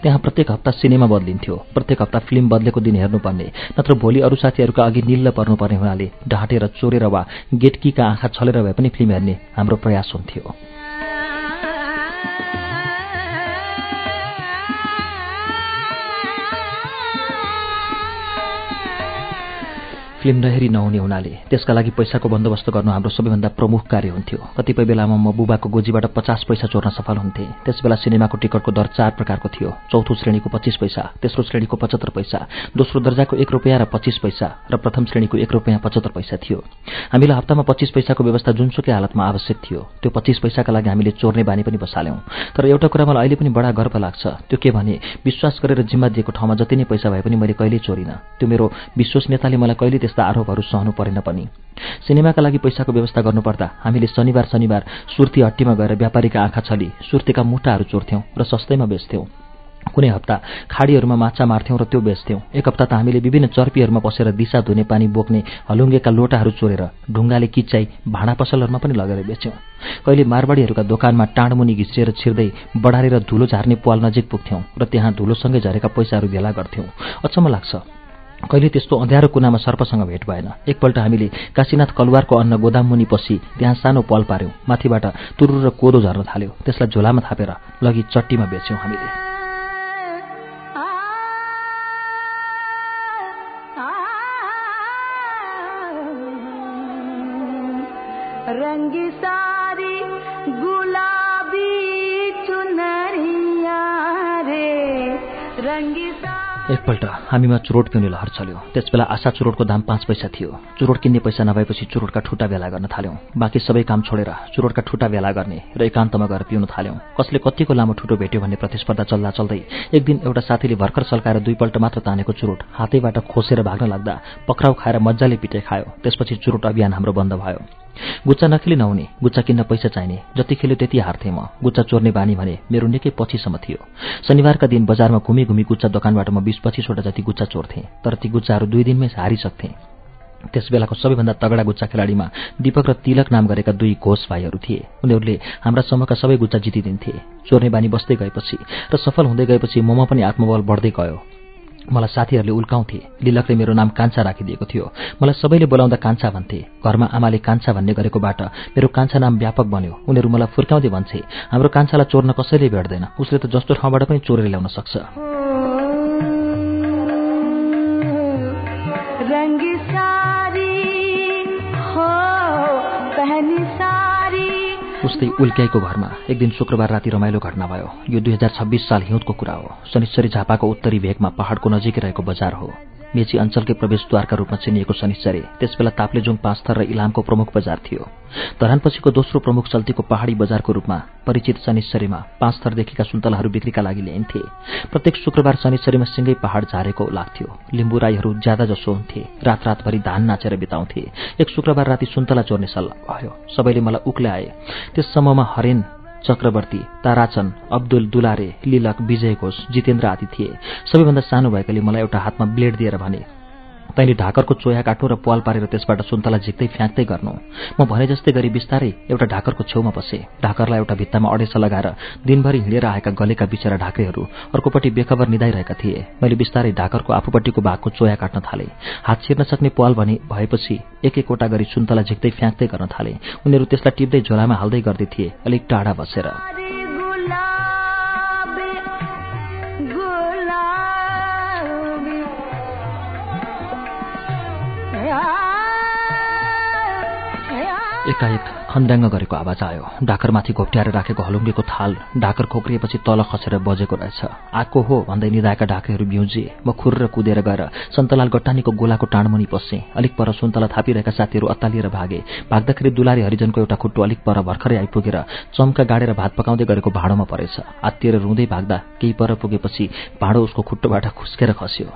त्यहाँ प्रत्येक हप्ता सिनेमा बदलिन्थ्यो। प्रत्येक हप्ता फिल्म बदलेको दिन हेर्नुपर्ने नत्र भोलि अरू साथीहरूका अघि निल्ल पर्नुपर्ने हुनाले ढाँटेर चोरेर वा गेटकीका आँखा छलेर भए पनि फिल्म हेर्ने हाम्रो प्रयास हुन्थ्यो। फिल्म नहेरी नहुने हुनाले त्यसका लागि पैसाको बन्दोबस्त गर्नु हाम्रो सबैभन्दा प्रमुख कार्य हुन्थ्यो। कतिपय बेलामा म बुबाको गोजीबाट पचास पैसा चोर्न सफल हुन्थे। त्यसबेला सिनेमाको टिकटको दर चार प्रकारको थियो। चौथो श्रेणीको पच्चिस पैसा तेस्रो श्रेणीको पचहत्तर पैसा दोस्रो दर्जाको एक रुपियाँ र पच्चिस पैसा र प्रथम श्रेणीको एक रुपियाँ पचहत्तर पैसा थियो। हामीलाई हप्तामा पच्चिस पैसाको व्यवस्था जुनसुकै हालतमा आवश्यक थियो। त्यो पच्चिस पैसाका लागि हामीले चोर्ने बानी पनि बसाल्यौं। तर एउटा कुरा मलाई अहिले पनि बडा गर्व लाग्छ। त्यो के भने विश्वास गरेर जिम्मा दिएको ठाउँमा जति नै पैसा भए पनि मैले कहिल्यै चोरिनँ। त्यो मेरो विश्वसनीयताले मलाई कहिले त्यस्ता आरोपहरू सहनु परेन पनि। सिनेमाका लागि पैसाको व्यवस्था गर्नुपर्दा हामीले शनिबार शनिबार सुर्ती हट्टीमा गएर व्यापारीका आँखा छली सुर्तीका मुटाहरू चोर्थ्यौं र सस्तैमा बेच्थ्यौं। कुनै हप्ता खाडीहरूमा माछा मार्थ्यौं र त्यो बेच्थ्यौं। एक हप्ता त हामीले विभिन्न चर्पीहरूमा पसेर दिशा धुने पानी बोक्ने हलुङ्गेका लोटाहरू चोरेर ढुङ्गाले किच्चाई भाँडा पसलहरूमा पनि लगेर बेच्यौं। कहिले मारवाडीहरूका दोकानमा टाँडमुनि घिसिएर छिर्दै बढारेर धुलो झार्ने पाल नजिक पुग्थ्यौं र त्यहाँ धुलोसँगै झरेका पैसाहरू भेला गर्थ्यौं। अचम्म लाग्छ। कहिले त्यस्तो अँध्यारो कुनामा सर्पसँग भेट भएन। एकपल्ट हामीले काशीनाथ कलवारको अन्न गोदाममुनि पसी त्यहाँ सानो पल पार्यौं माथिबाट तुरु र कोदो झर्न थाल्यो। त्यसलाई झोलामा थापेर लगी चट्टीमा बेच्यौं हामीले। गुलाबी चुनरिया रे। एकपल्ट हामीमा चुरोट पिउने लहर चल्यो। त्यसबेला आशा चुरोटको दाम पाँच पैसा थियो। चुरोट किन्ने पैसा नभएपछि चुरोटका ठुटा भेला गर्न थाल्यौं। बाँकी सबै काम छोडेर चुरोटका ठुटा भेला गर्ने र एकान्तमा गएर पिउन थाल्यौं। कसले कतिको लामो ठुटो भेट्यो भन्ने प्रतिस्पर्धा चल्दा चल्दै एक दिन एउटा साथीले भर्खर सल्काएर दुईपल्ट मात्र तानेको चुरोट हातैबाट खोसेर भाग्न लाग्दा पक्राउ खाएर मजाले पिटे खायो। त्यसपछि चुरोट अभियान हाम्रो बन्द भयो। गुच्चा नखेली नहुने गुच्चा किन्न पैसा चाहिने जति खेल्यो त्यति हार्थे म। गुच्चा चोर्ने बानी भने मेरो निकै पछिसम्म थियो। शनिबारका दिन बजारमा घुमी घुमी गुच्चा दोकानबाट म बिस पच्चिसवटा जति गुच्चा चोर्थे तर ती गुच्चाहरू दुई दिनमै हारिसक्थे। त्यस बेलाको सबैभन्दा तगडा गुच्चा खेलाडीमा दीपक र तिलक नाम गरेका दुई घोष भाइहरू थिए। उनीहरूले हाम्रा समूहका सबै गुच्चा जितिदिन्थे। चोर्ने बानी बस्दै गएपछि र सफल हुँदै गएपछि ममा पनि आत्मबल बढ्दै गयो। मलाई साथीहरूले उल्काउँथे। लिलकले मेरो नाम कान्छा राखिदिएको थियो। मलाई सबैले बोलाउँदा कान्छा भन्थे। घरमा आमाले कान्छा भन्ने गरेकोबाट मेरो कान्छा नाम व्यापक बन्यो। उनीहरू मलाई फुर्काउँदै भन्छे हाम्रो कान्छालाई चोर्न कसैले भेट्दैन। उसले त जस्तो ठाउँबाट पनि चोरेर ल्याउन सक्छ। उस्तै उल्क्याईको घरमा एक दिन शुक्रबार राति रमाइलो घटना भयो। यो दुई हजार छब्बिस साल हिउँदको कुरा हो। शनिश्चरी झापाको उत्तरी भेगमा पहाड़को नजिकै रहेको बजार हो। मेची अञ्चलकै प्रवेशद्वारका रूपमा चिनिएको शनिश्चरी त्यसबेला ताप्लेजुङ पाँचथर र इलामको प्रमुख बजार थियो। धरानपछिको दोस्रो प्रमुख चल्तीको पहाड़ी बजारको रूपमा परिचित शनिश्चरीमा पाँचथरदेखिका सुन्तलाहरू बिक्रीका लागि ल्याइन्थे प्रत्येक शुक्रबार शनिश्चरीमा सिँगै पहाड़ झारेको लाग्थ्यो लिम्बू राईहरू ज्यादा जसो हुन्थे रात रातभरि धान नाचेर बिताउँथे। एक शुक्रबार राति सुन्तला चोर्ने सल्लाह भयो। सबैले मलाई उक्ले आए त्यस समूहमा हरेन चक्रवर्ती ताराचन अब्दुल दुलारे लिलक विजय घोष जितेन्द्र आदि थिए। सबैभन्दा सानो भएकाले मलाई एउटा हातमा ब्लेड दिएर भने तैँले ढाकरको चोया काट्नु र पाल पारेर त्यसबाट सुन्तला झिक्दै फ्याँक्दै गर्नु। म भने जस्तै गरी बिस्तारै एउटा ढाकरको छेउमा बसेँ। ढाकरलाई एउटा भित्तामा अडेस लगाएर दिनभरि हिँडेर आएका गलेका बिचरा ढाक्रेहरू अर्कोपट्टि बेखबर निधाइरहेका थिए। मैले बिस्तारै ढाकरको आफूपट्टिको भागको चोया काट्न थालेँ। हात छिर्न सक्ने पाल भने भएपछि एक एकवटा गरी सुन्तला झिक्दै फ्याँक्दै गर्न थाले। उनीहरू त्यसलाई टिप्दै झोलामा हाल्दै गर्दै थिए। अलिक टाढा बसेर। एकाएक खन्द्याङ्ग गरेको आवाज आयो। डाकरमाथि घोप्ट्याएर राखेको हलुङ्गेको थाल डाकर खोक्रिएपछि तल खसेर बजेको रहेछ। आएको हो भन्दै निधाएका ढाकेहरू बिउजिए म खुर्र कुदेर गएर सन्तलाल गट्टानीको गोलाको टाँडमुनि पसेँ अलिक पर सुन्तला थापिरहेका साथीहरू अत्तालिएर भागे। भाग्दाखेरि दुलारी हरिजनको एउटा खुट्टो अलिक पर भर्खरै आइपुगेर चम्का गाडेर भात पकाउँदै गरेको भाँडोमा परेछ। आत्तिएर रुँदै भाग्दा केही पर पुगेपछि भाँडो उसको खुट्टोबाट खुस्केर खस्यो।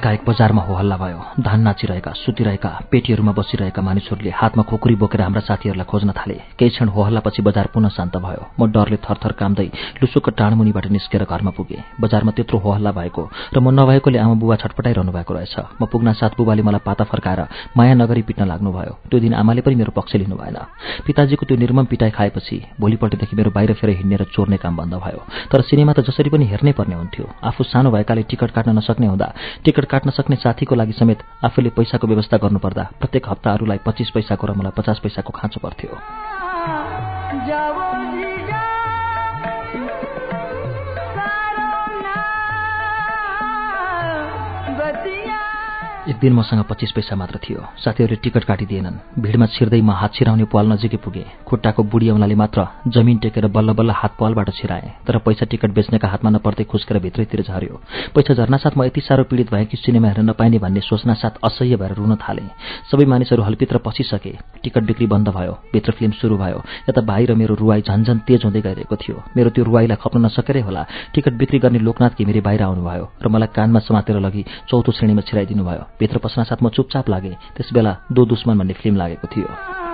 एकाएक बजारमा हो हल्ला भयो। धान नाचिरहेका सुतिरहेका पेटीहरूमा बसिरहेका मानिसहरूले हातमा खोकुरी बोकेर हाम्रा साथीहरूलाई खोज्न थाले। केही क्षण हो हल्लापछि बजार पुनः शान्त भयो। म डरले थरथर कामदै लुसुक टाढमुनिबाट निस्केर घरमा पुगेँ। बजारमा त्यत्रो हो हल्ला भएको र म नभएकोले आमा बुबा छटपटाइरहनु भएको रहेछ। म पुग्न साथ बुबाले मलाई पाता फर्काएर माया नगरी पिट्न लाग्नुभयो। त्यो दिन आमाले पनि मेरो पक्ष लिनु भएन। पिताजीको त्यो निर्मम पिटाइ खाएपछि भोलिपल्टदेखि मेरो बाहिर फेर हिँड्ने र चोर्ने काम बन्द भयो। तर सिनेमा त जसरी पनि हेर्नै पर्ने हुन्थ्यो। आफू सानो भएकाले टिकट काट्न नसक्ने हुँदा टिकट काट्न सक्ने साथीको लागि समेत आफूले पैसाको व्यवस्था गर्नुपर्दा प्रत्येक हप्ताहरूलाई पच्चिस पैसाको र मलाई पचास पैसाको खाँचो पर्थ्यो। एक दिन मसँग पच्चिस पैसा मात्र थियो। साथीहरूले टिकट काटिदिएनन्। भिडमा छिर्दै म हात छिराउने पाल नजिकै पुगेँ। खुट्टाको बुढी औँलाले मात्र जमिन टेकेर बल्ल बल्ल हात पालबाट छिराएँ तर पैसा टिकट बेच्नेका हातमा नपर्दै खुस्केर भित्रैतिर झऱ्यो पैसा झर्नासाथ म यति साह्रो पीडित भएँ कि सिनेमा हेर्न नपाइने भन्ने सोच्नासाथ असह्य भएर रुन थालेँ। सबै मानिसहरू हलभित्र पसिसके। टिकट बिक्री बन्द भयो। भित्र फिल्म सुरु भयो। यता भाइ र मेरो रुवाई झन्झन तेज हुँदै गइरहेको थियो। मेरो त्यो रुवाईलाई खप्न नसकेरै होला। टिकट बिक्री गर्ने लोकनाथ घिमिरे बाहिर आउनुभयो र मलाई कानमा समातेर लगी चौथो श्रेणीमा छिराइदिनु भयो भित्र पस्नासाथ म चुपचाप लागेँ त्यसबेला दो दुश्मन भन्ने फिल्म लागेको थियो।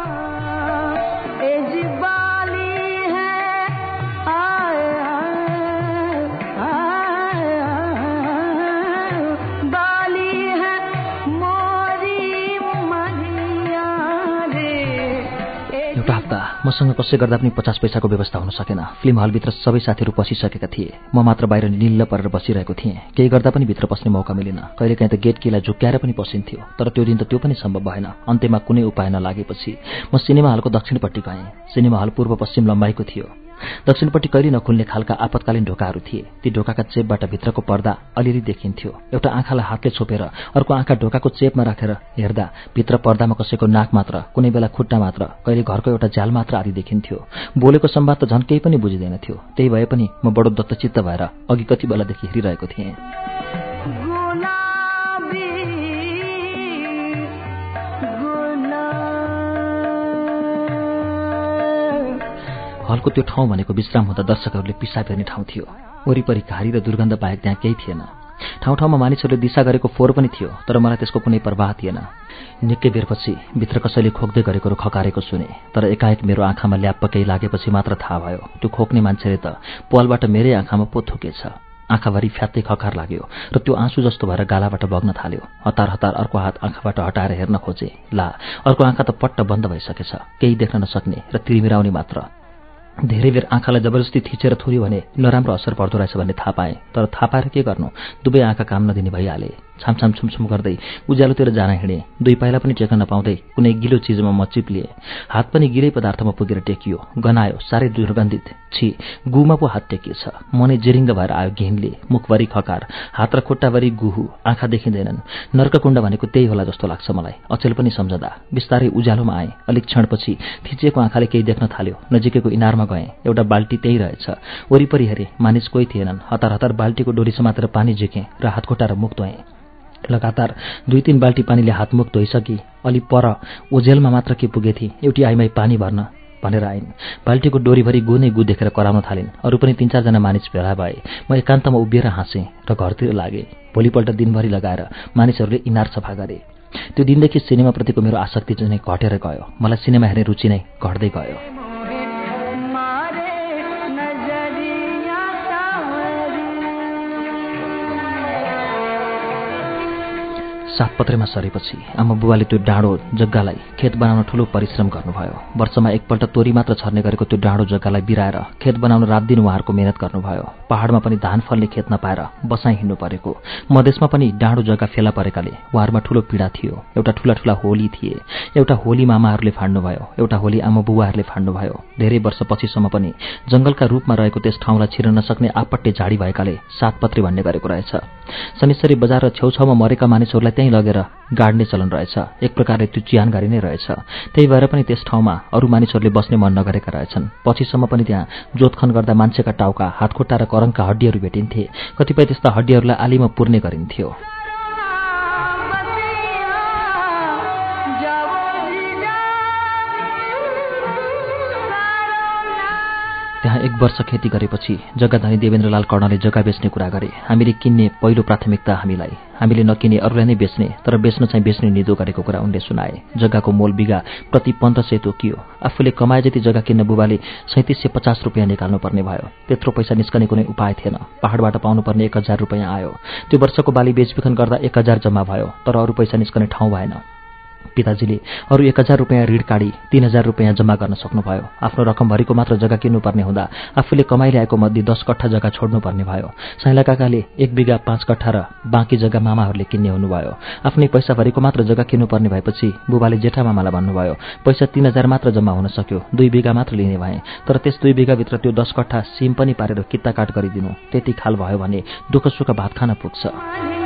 मसँग कसै गर्दा पनि पचास पैसाको व्यवस्था हुन सकेन। फिल्म हलभित्र सबै साथीहरू पसिसकेका थिए। म मात्र बाहिर निल्ल परेर बसिरहेको थिएँ। केही गर्दा पनि भित्र पस्ने मौका मिलेन। कहिलेकाहीँ त गेट किला झुक्क्याएर पनि पसिन्थ्यो। तर त्यो दिन त त्यो पनि सम्भव भएन। अन्त्यमा कुनै उपाय नलागेपछि म सिनेमा हलको दक्षिणपट्टि गएँ। सिनेमा हल पूर्व पश्चिम लम्बाइको थियो। दक्षिणपट्टि कहिले नखुल्ने खालका आपतकालीन ढोकाहरू थिए। ती ढोकाका चेपबाट भित्रको पर्दा अलिअलि देखिन्थ्यो। एउटा आँखालाई हातले छोपेर अर्को आँखा ढोकाको चेपमा राखेर हेर्दा भित्र पर्दामा कसैको नाक मात्र कुनै बेला खुट्टा मात्र कहिले घरको एउटा झ्याल मात्र आदि देखिन्थ्यो। बोलेको संवाद त झन् केही पनि बुझिँदैन थियो त्यही भए पनि म बडो दत्तचित्त भएर अघि कति बेलादेखि हेरिरहेको थिएँ। हलको त्यो ठाउँ भनेको विश्राम हुँदा दर्शकहरूले पिसाब हेर्ने ठाउँ थियो। वरिपरि घारी र दुर्गन्ध बाहेक त्यहाँ केही थिएन। ठाउँ ठाउँमा मानिसहरूले दिशा गरेको फोहोर पनि थियो तर मलाई त्यसको कुनै प्रवाह थिएन। निकै बेरपछि भित्र कसैले खोक्दै गरेको र खकारेको सुने तर एकाएक मेरो आँखामा ल्याप्प केही लागेपछि मात्र थाहा भयो त्यो खोक्ने मान्छेले त पालबाट मेरै आँखामा पो थुकेछ। आँखाभरि फ्यात्तै खकार लाग्यो र त्यो आँसु जस्तो भएर गालाबाट बग्न थाल्यो। हतार हतार अर्को हात आँखाबाट हटाएर हेर्न खोजे। ला अर्को आँखा त पट्ट बन्द भइसकेछ केही देख्न नसक्ने र तिरमिराउने मात्र। धेरै बेर आँखालाई जबरजस्ती थिचेर थुर्यो भने नराम्रो असर पर्दो रहेछ भन्ने थाहा पाएँ। तर थाहा पाएर के गर्नु? दुवै आँखा काम नदिने भइहाले। छामछाम छुमछुम गर्दै उज्यालोतिर जान हिँडेँ। दुई पाइला पनि टेक्न नपाउँदै कुनै गिलो चिजमा म चिप्लिएँ। हात पनि गिलै पदार्थमा पुगेर टेकियो। गनायो साह्रै दुर्गन्धित। छि गुमा पो हात टेकिएछ। मनै जिरिङ्ग भएर आयो घिनले मुखभरि खकार हात र खुट्टाभरि गुहु आँखा देखिँदैनन्। नर्ककुण्ड भनेको त्यही होला जस्तो लाग्छ मलाई। अचेल पनि सम्झँदा। बिस्तारै उज्यालोमा आएँ। अलिक क्षणपछि थिचिएको आँखाले केही देख्न थाल्यो। नजिकैको इनारमा गएँ एउटा बाल्टी त्यही रहेछ। वरिपरि हेरेँ मानिस कोही थिएनन्। हतार हतार बाल्टीको डोरी समातेर पानी झिकेँ र हातखुट्टा र मुख धोएँ। लगातार दुई तीन बाल्टी पानीले हातमुख धोइसकी अलि पर ओझेलमा मात्र के पुगेथी एउटी आइमाई पानी भर्न भनेर आइन्। बाल्टीको डोरीभरि गु नै गु देखेर कराउन थालिन्। अरू पनि तिन चारजना मानिस भेला भए। म एकान्तमा उभिएर हाँसेँ र घरतिर लागेँ। भोलिपल्ट दिनभरि लगाएर मानिसहरूले इनार सफा गरे। त्यो दिनदेखि सिनेमाप्रतिको मेरो आसक्ति चाहिँ घटेर गयो। मलाई सिनेमा हेर्ने रुचि नै घट्दै गयो। सातपत्रेमा सरेपछि आमा बुबाले त्यो डाँडो जग्गालाई खेत बनाउन ठूलो परिश्रम गर्नुभयो। वर्षमा एकपल्ट तोरी मात्र छर्ने गरेको त्यो डाँडो जग्गालाई बिराएर खेत बनाउन रात दिन उहाँहरूको मेहनत गर्नुभयो। पहाडमा पनि धान फल्ने खेत नपाएर बसाइ हिँड्नु परेको। मधेसमा पनि डाँडो जग्गा फेला परेकाले उहाँहरूमा ठूलो पीडा थियो। एउटा ठूला ठूला होली थिए। एउटा होली मामाहरूले फाड्नुभयो। एउटा होली आमा बुबाहरूले फाड्नुभयो। धेरै वर्षपछिसम्म पनि जंगलका रूपमा रहेको त्यस ठाउँलाई छिर्न नसक्ने आपट्टे झाडी भएकाले सातपत्रे भन्ने गरेको रहेछ। शनिश्चरी बजार र छेउछाउमा मरेका मानिसहरूलाई त्यहीँ लगेर गाड्ने चलन रहेछ। एक प्रकारले त्यो चिहानघारी नै रहेछ। त्यही भएर पनि त्यस ठाउँमा अरू मानिसहरूले बस्ने मन नगरेका रहेछन्। पछिसम्म पनि त्यहाँ जोतखन गर्दा मान्छेका टाउका हातखुट्टा र करङका हड्डीहरू भेटिन्थे। कतिपय त्यस्ता हड्डीहरूलाई आलीमा पुर्ने गरिन्थ्यो। त्यहाँ एक वर्ष खेती गरेपछि जग्गाधनी देवेन्द्रलाल कर्णले जग्गा बेच्ने कुरा गरे। हामीले किन्ने पहिलो प्राथमिकता हामीलाई। हामीले नकिने अरूलाई नै बेच्ने तर बेच्न चाहिँ बेच्ने निदो गरेको कुरा उनले सुनाए। जग्गाको मोल बिगा प्रति पन्ध्र सय तोकियो। आफूले कमाए जति जग्गा किन्न बुबाले सैतिस सय पचास रुपियाँ निकाल्नु पर्ने भयो। त्यत्रो पैसा निस्कने कुनै उपाय थिएन। पहाडबाट पाउनुपर्ने एक हजार रुपियाँ आयो। त्यो वर्षको बाली बेचबिखन गर्दा एक हजार जम्मा भयो तर अरू पैसा निस्कने ठाउँ भएन। पिताजीले अरू एक हजार रुपियाँ ऋण काढी तीन हजार रुपियाँ जम्मा गर्न सक्नुभयो। आफ्नो रकमभरिको मात्र जग्गा किन्नुपर्ने हुँदा आफूले कमाइ ल्याएको मध्ये दस कट्ठा जग्गा छोड्नुपर्ने भयो। साइला काकाले एक बिघा पाँच कट्ठा र बाँकी जग्गा मामाहरूले किन्ने हुनुभयो। आफ्नै पैसाभरिको मात्र जग्गा किन्नुपर्ने भएपछि बुबाले जेठा मामालाई भन्नुभयो पैसा तीन हजार मात्र जम्मा हुन सक्यो दुई बिघा मात्र लिने भए तर त्यस दुई बिघाभित्र त्यो दस कट्ठा सिम पनि पारेर कित्ता काट गरिदिनु त्यति खाल भयो भने दुःख सुख भात खान पुग्छ।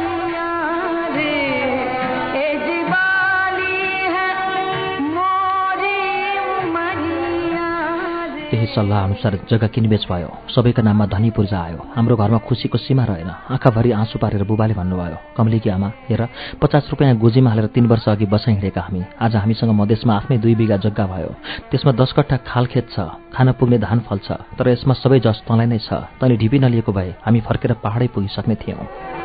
त्यही सल्लाह अनुसार जग्गा किनबेच भयो। सबैका नाममा धनी पूर्जा आयो। हाम्रो घरमा खुसीको सीमा रहेन। आँखाभरि आँसु पारेर बुबाले भन्नुभयो कमलीकी आमा हेर पचास रुपियाँ गोजीमा हालेर तीन वर्ष अघि बसाइ हिँडेका हामी। आज हामीसँग मधेसमा आफ्नै दुई बिघा जग्गा भयो। त्यसमा दस कट्ठा खालखेत छ खान पुग्ने धान फल्छ तर यसमा सबै जस तँलाई नै छ। तैँले ढिपी नलिएको भए हामी फर्केर पहाडै पुगिसक्ने थियौँ।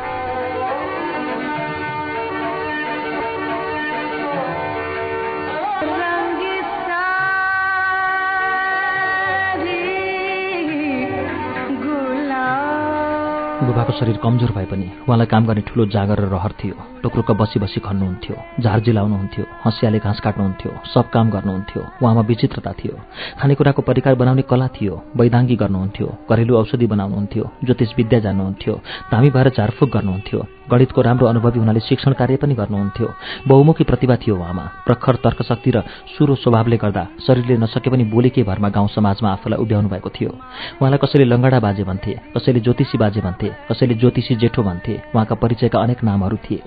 बुबाको शरीर कमजोर भए पनि उहाँलाई काम गर्ने ठुलो जागर र रहर थियो। टुक्रुक्क बसी बसी खन्नुहुन्थ्यो झार जिलाउनुहुन्थ्यो हँसियाले घाँस काट्नुहुन्थ्यो सब काम गर्नुहुन्थ्यो। उहाँमा विचित्रता थियो। खानेकुराको परिकार बनाउने कला थियो वैदाङ्गी गर्नुहुन्थ्यो घरेलु औषधि बनाउनुहुन्थ्यो ज्योतिष विद्या जान्नुहुन्थ्यो धामी भएर झारफुक गर्नुहुन्थ्यो। गणितको राम्रो अनुभवी हुनाले शिक्षण कार्य पनि गर्नुहुन्थ्यो। बहुमुखी प्रतिभा थियो उहाँमा। प्रखर तर्कशक्ति र सुरो स्वभावले गर्दा शरीरले नसके पनि बोलेकै भरमा गाउँ समाजमा आफूलाई उभ्याउनु भएको थियो। उहाँलाई कसैले लङ्गडा बाजे भन्थे कसैले ज्योतिषी बाजे भन्थे कसैले ज्योतिषी जेठो भन्थे उहाँका परिचयका अनेक नामहरू थिए।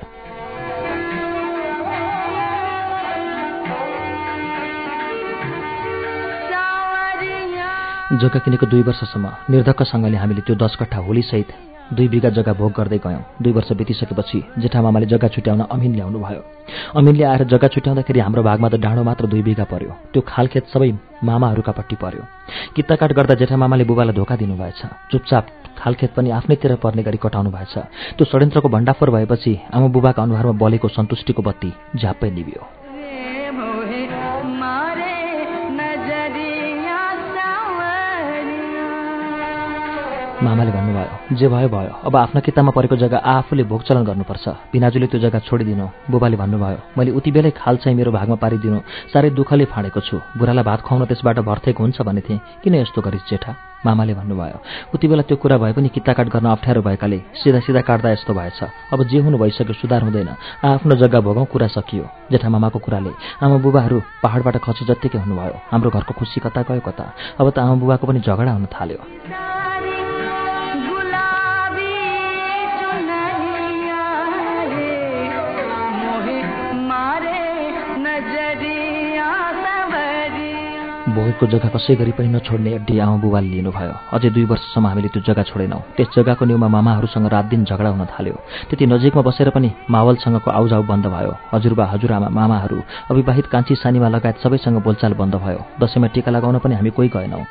जग्गा किनेको दुई वर्षसम्म निर्धक्कसँगले हामीले त्यो दस कट्ठा होलीसहित दुई बिघा जग्गा भोग गर्दै गयौँ। दुई वर्ष बितिसकेपछि जेठामामाले जग्गा छुट्याउन अमिन ल्याउनु भयो। अमिनले आएर जग्गा छुट्याउँदाखेरि हाम्रो भागमा त डाँडो मात्र दुई बिघा पर्यो। त्यो खालखेत सबै मामाहरूका पट्टि पर्यो। कित्ताकाट गर्दा जेठामामाले बुबालाई धोका दिनुभएछ। चुपचाप खालखेत पनि आफ्नैतिर पर्ने गरी कटाउनु भएछ। त्यो षड्यन्त्रको भण्डाफोर भएपछि आमा बुबाका अनुहारमा बलेको सन्तुष्टिको बत्ती झ्याप्पै निभ्यो। मामाले भन्नुभयो जे भयो भयो। अब आफ्ना किताबमा परेको जग्गा आफूले भोग चलन गर्नुपर्छ। पिनाजुले त्यो जग्गा छोडिदिनु। बुबाले भन्नुभयो मैले उति बेलै खाल चाहिँ मेरो भागमा पारिदिनु। साह्रै दुःखले फाँडेको छु। बुढालाई भात खुवाउन त्यसबाट भर्थेको हुन्छ भने थिएँ। किन यस्तो गरिस् जेठा? मामाले भन्नुभयो उति बेला त्यो कुरा भए पनि किताकाट गर्न अप्ठ्यारो भएकाले सिधा सिधा काट्दा यस्तो भएछ। अब जे हुनु भइसक्यो सुधार हुँदैन। आफ्नो जग्गा भोगौँ कुरा सकियो। जेठा मामाको कुराले आमा बुबाहरू पहाडबाट खसी जत्तिकै हुनुभयो। हाम्रो घरको खुसी कता गयो कता? अब त आमा बुबाको पनि झगडा हुन थाल्यो। भोगेको जग्गा कसै गरी पनि नछोड्ने अड्डी आमा बुबाले लिनुभयो। अझै दुई वर्षसम्म हामीले त्यो जग्गा छोडेनौँ। त्यस जग्गाको न्युमा मामाहरूसँग रात दिन झगडा हुन थाल्यो। त्यति नजिकमा बसेर पनि मावलसँगको आउजाउ बन्द भयो। हजुरबा हजुरआमा मामाहरू अविवाहित कान्छी सानीमा लगायत सबैसँग बोलचाल बन्द भयो। दसैँमा टिका लगाउन पनि हामी कोही गएनौँ।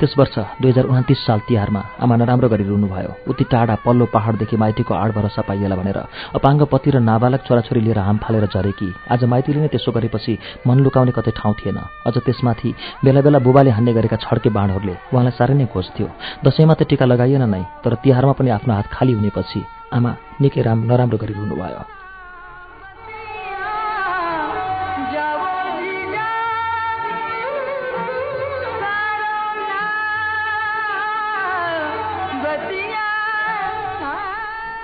त्यस वर्ष दुई हजार उन्तिस साल तिहारमा आमा नराम्रो गरी रुनुभयो। उति टाढा पल्लो पहाडदेखि माइतीको आड भरोसा पाइएला भनेर अपाङ्ग पति र नाबालक छोराछोरी लिएर हाम फालेर झरेकी। आज माइतीले नै त्यसो गरेपछि मन लुकाउने कतै ठाउँ थिएन। अझ त्यसमाथि बेला बेला बुबाले हान्ने गरेका छड्के बाँडहरूले उहाँलाई साह्रै नै खोज्थ्यो दसैँमा त टिका लगाइएन नै तर तिहारमा पनि आफ्नो हात खाली हुनेपछि आमा निकै राम नराम्रो गरी रुनुभयो।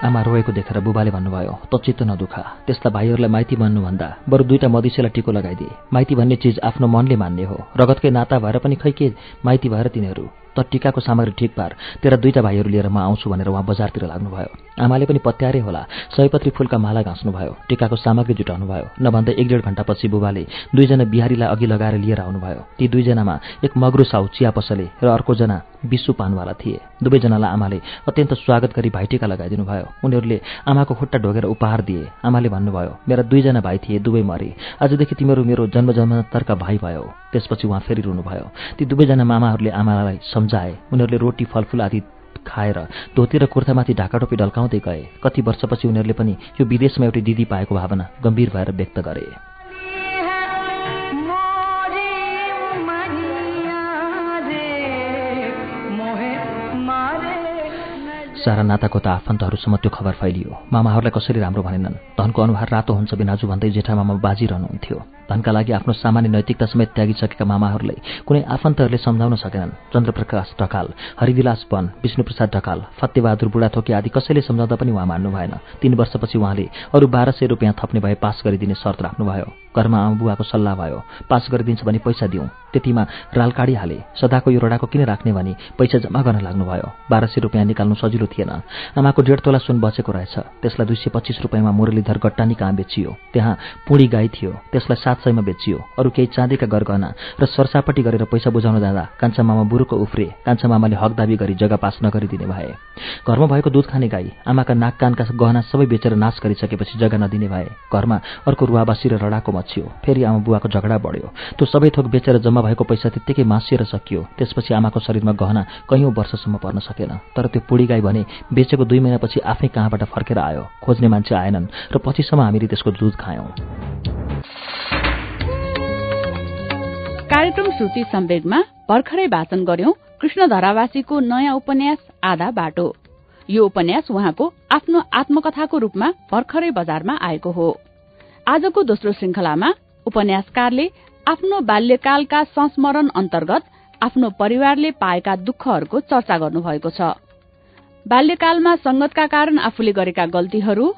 आमा रोएको देखेर बुबाले भन्नुभयो त चित्त नदुखा। त्यसलाई भाइहरूलाई माइती मान्नुभन्दा बरु दुईटा मदिसेलाई टिको लगाइदिए। माइती भन्ने चिज आफ्नो मनले मान्ने हो। रगतकै नाता भएर पनि खै के माइती भएर तिनीहरू? त टिकाको सामग्री ठिक पार। तेरा दुईटा भाइहरू लिएर म आउँछु भनेर उहाँ बजारतिर लाग्नुभयो। आमाले पनि पत्यारे होला। सयपत्री फुलका माला घाँच्नुभयो टिकाको सामग्री जुटाउनु भयो नभन्दा एक डेढ घण्टापछि बुबाले दुईजना बिहारीलाई अघि लगाएर लिएर आउनुभयो। ती दुईजनामा एक मग्रु साउ चिया पसले र अर्कोजना विश्व पानवाला थिए। दुवैजनालाई आमाले अत्यन्त स्वागत गरी भाइटिका लगाइदिनु भयो उनीहरूले आमाको खुट्टा ढोगेर उपहार दिए। आमाले भन्नुभयो मेरा दुईजना भाइ थिए दुवै मरे। आजदेखि तिमीहरू मेरो जन्म जन्मान्तरका भाइ भयो। त्यसपछि उहाँ फेरि रुनुभयो। ती दुवैजना मामाहरूले आमालाई सम्झाए। उनीहरूले रोटी फलफुल आदि खाएर धोती र कुर्तामाथि ढाकाटोपी ढल्काउँदै गए। कति वर्षपछि उनीहरूले पनि यो विदेशमा एउटी दिदी पाएको भावना गम्भीर भएर व्यक्त गरे। सारा नाताको त आफन्तहरूसम्म त्यो खबर फैलियो। मामाहरूलाई कसरी राम्रो भनेनन्। धनको अनुहार रातो हुन्छ बिनाजु भन्दै जेठा मामा बाजिरहनुहुन्थ्यो। धनका लागि आफ्नो सामान्य नैतिकता समेत त्यागिसकेका मामाहरूलाई कुनै आफन्तहरूले सम्झाउन सकेनन्। चन्द्रप्रकाश ढकाल हरिविलास वन विष्णुप्रसाद ढकाल फतेबहादुर बुढाथोकी आदि कसैले सम्झाउँदा पनि उहाँ मान्नु भएन। तीन वर्षपछि उहाँले अरू बाह्र सय रुपियाँ थप्ने भए पास गरिदिने शर्त राख्नुभयो। घरमा आमा बुवाको सल्लाह भयो। पास गरिदिन्छ भने पैसा दिउँ। त्यतिमा राल काडिहाले सदाको यो रडाको किन राख्ने भनी पैसा जम्मा गर्न लाग्नुभयो। बाह्र सय रुपियाँ निकाल्नु सजिलो थिएन। आमाको डेढ तोला सुन बचेको रहेछ। त्यसलाई दुई सय पच्चिस रुपियाँमा मुरलीधर गट्टानी कहाँ बेचियो? त्यहाँ पुडी गाई थियो। त्यसलाई सात सयमा बेचियो। अरू केही चाँदीका गरगहना र सरसापट्टि गरेर पैसा बुझाउन जाँदा कान्छा मामा बुरुको उफ्रे कान्छा मामाले हक दाबी गरी जग्गा पास नगरिदिने भए। घरमा भएको दुध खाने गाई आमाका नाक कानका गहना सबै बेचेर नाश गरिसकेपछि जग्गा नदिने भए। घरमा अर्को रुवाबासी र रडाको मचियो। फेरि आमा बुवाको झगडा बढ्यो। त्यो सबै थोक बेचेर जम्मा भएको पैसा त्यत्तिकै मासिएर सकियो। त्यसपछि आमाको शरीरमा गहना कैयौँ वर्षसम्म पर्न सकेन। तर त्यो पुडी गाई भने बेचेको दुई महिनापछि आफै कहाँबाट फर्केर आयो? खोज्ने मान्छे आएनन् र पछिसम्म हामीले त्यसको दुध खायौँ। कार्यक्रम श्रुति सम्वेगमा भर्खरै वाचन गर्यौं कृष्ण धरावासीको नयाँ उपन्यास आधा बाटो। यो उपन्यास उहाँको आफ्नो आत्मकथाको रूपमा भर्खरै बजारमा आएको हो। आजको दोस्रो श्रृंखलामा उपन्यासकारले आफ्नो बाल्यकालका संस्मरण अन्तर्गत आफ्नो परिवारले पाएका दुःखहरूको चर्चा गर्नुभएको छ। बाल्यकालमा संगतका कारण आफूले गरेका गल्तीहरू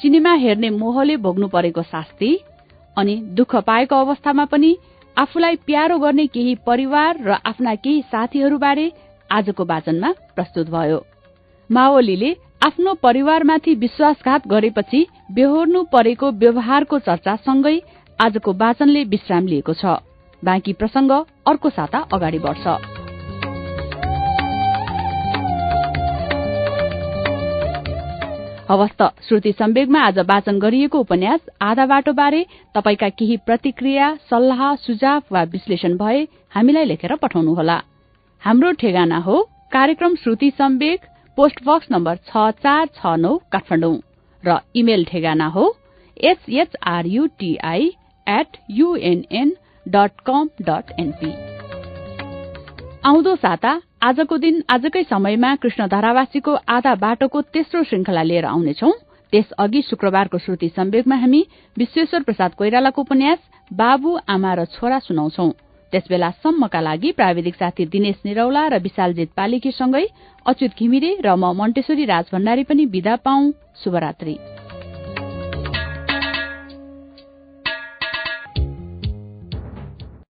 सिनेमा हेर्ने मोहले भोग्नु परेको शास्ति अनि दुःख पाएको अवस्थामा पनि आफूलाई प्यारो गर्ने केही परिवार र आफ्ना केही साथीहरूबारे आजको वाचनमा प्रस्तुत भयो। माओलीले आफ्नो परिवारमाथि विश्वासघात गरेपछि बेहोर्नु परेको व्यवहारको चर्चा सँगै आजको वाचनले विश्राम लिएको छ। बाँकी प्रसंग अर्को साता अगाडि बढ्छ। हवस्त श्रुति सम्वेगमा आज वाचन गरिएको उपन्यास आधा बाटो बारे तपाईका केही प्रतिक्रिया सल्लाह सुझाव वा विश्लेषण भए हामीलाई लेखेर पठाउनुहोला। हाम्रो ठेगाना हो कार्यक्रम Shruti Sambeg post box number छ चार छ नौ काठमाडौँ। र इमेल ठेगाना हो एसएचआरयुटीआई एट आउँदो साता आजको दिन आजकै समयमा कृष्ण धारावासीको आधा बाटोको तेस्रो श्रृंखला लिएर आउनेछौ। त्यसअघि शुक्रबारको श्रुति सम्वेगमा हामी विश्वेश्वर प्रसाद कोइरालाको उपन्यास बाबु आमा र छोरा सुनाउँछौ। त्यसबेला सम्मका लागि प्राविधिक साथी दिनेश निरौला र विशालजित पालिकीसँगै अच्युत घिमिरे र म मन्टेश्वरी राज भण्डारी पनि विदा पाऊ। शुभरात्री।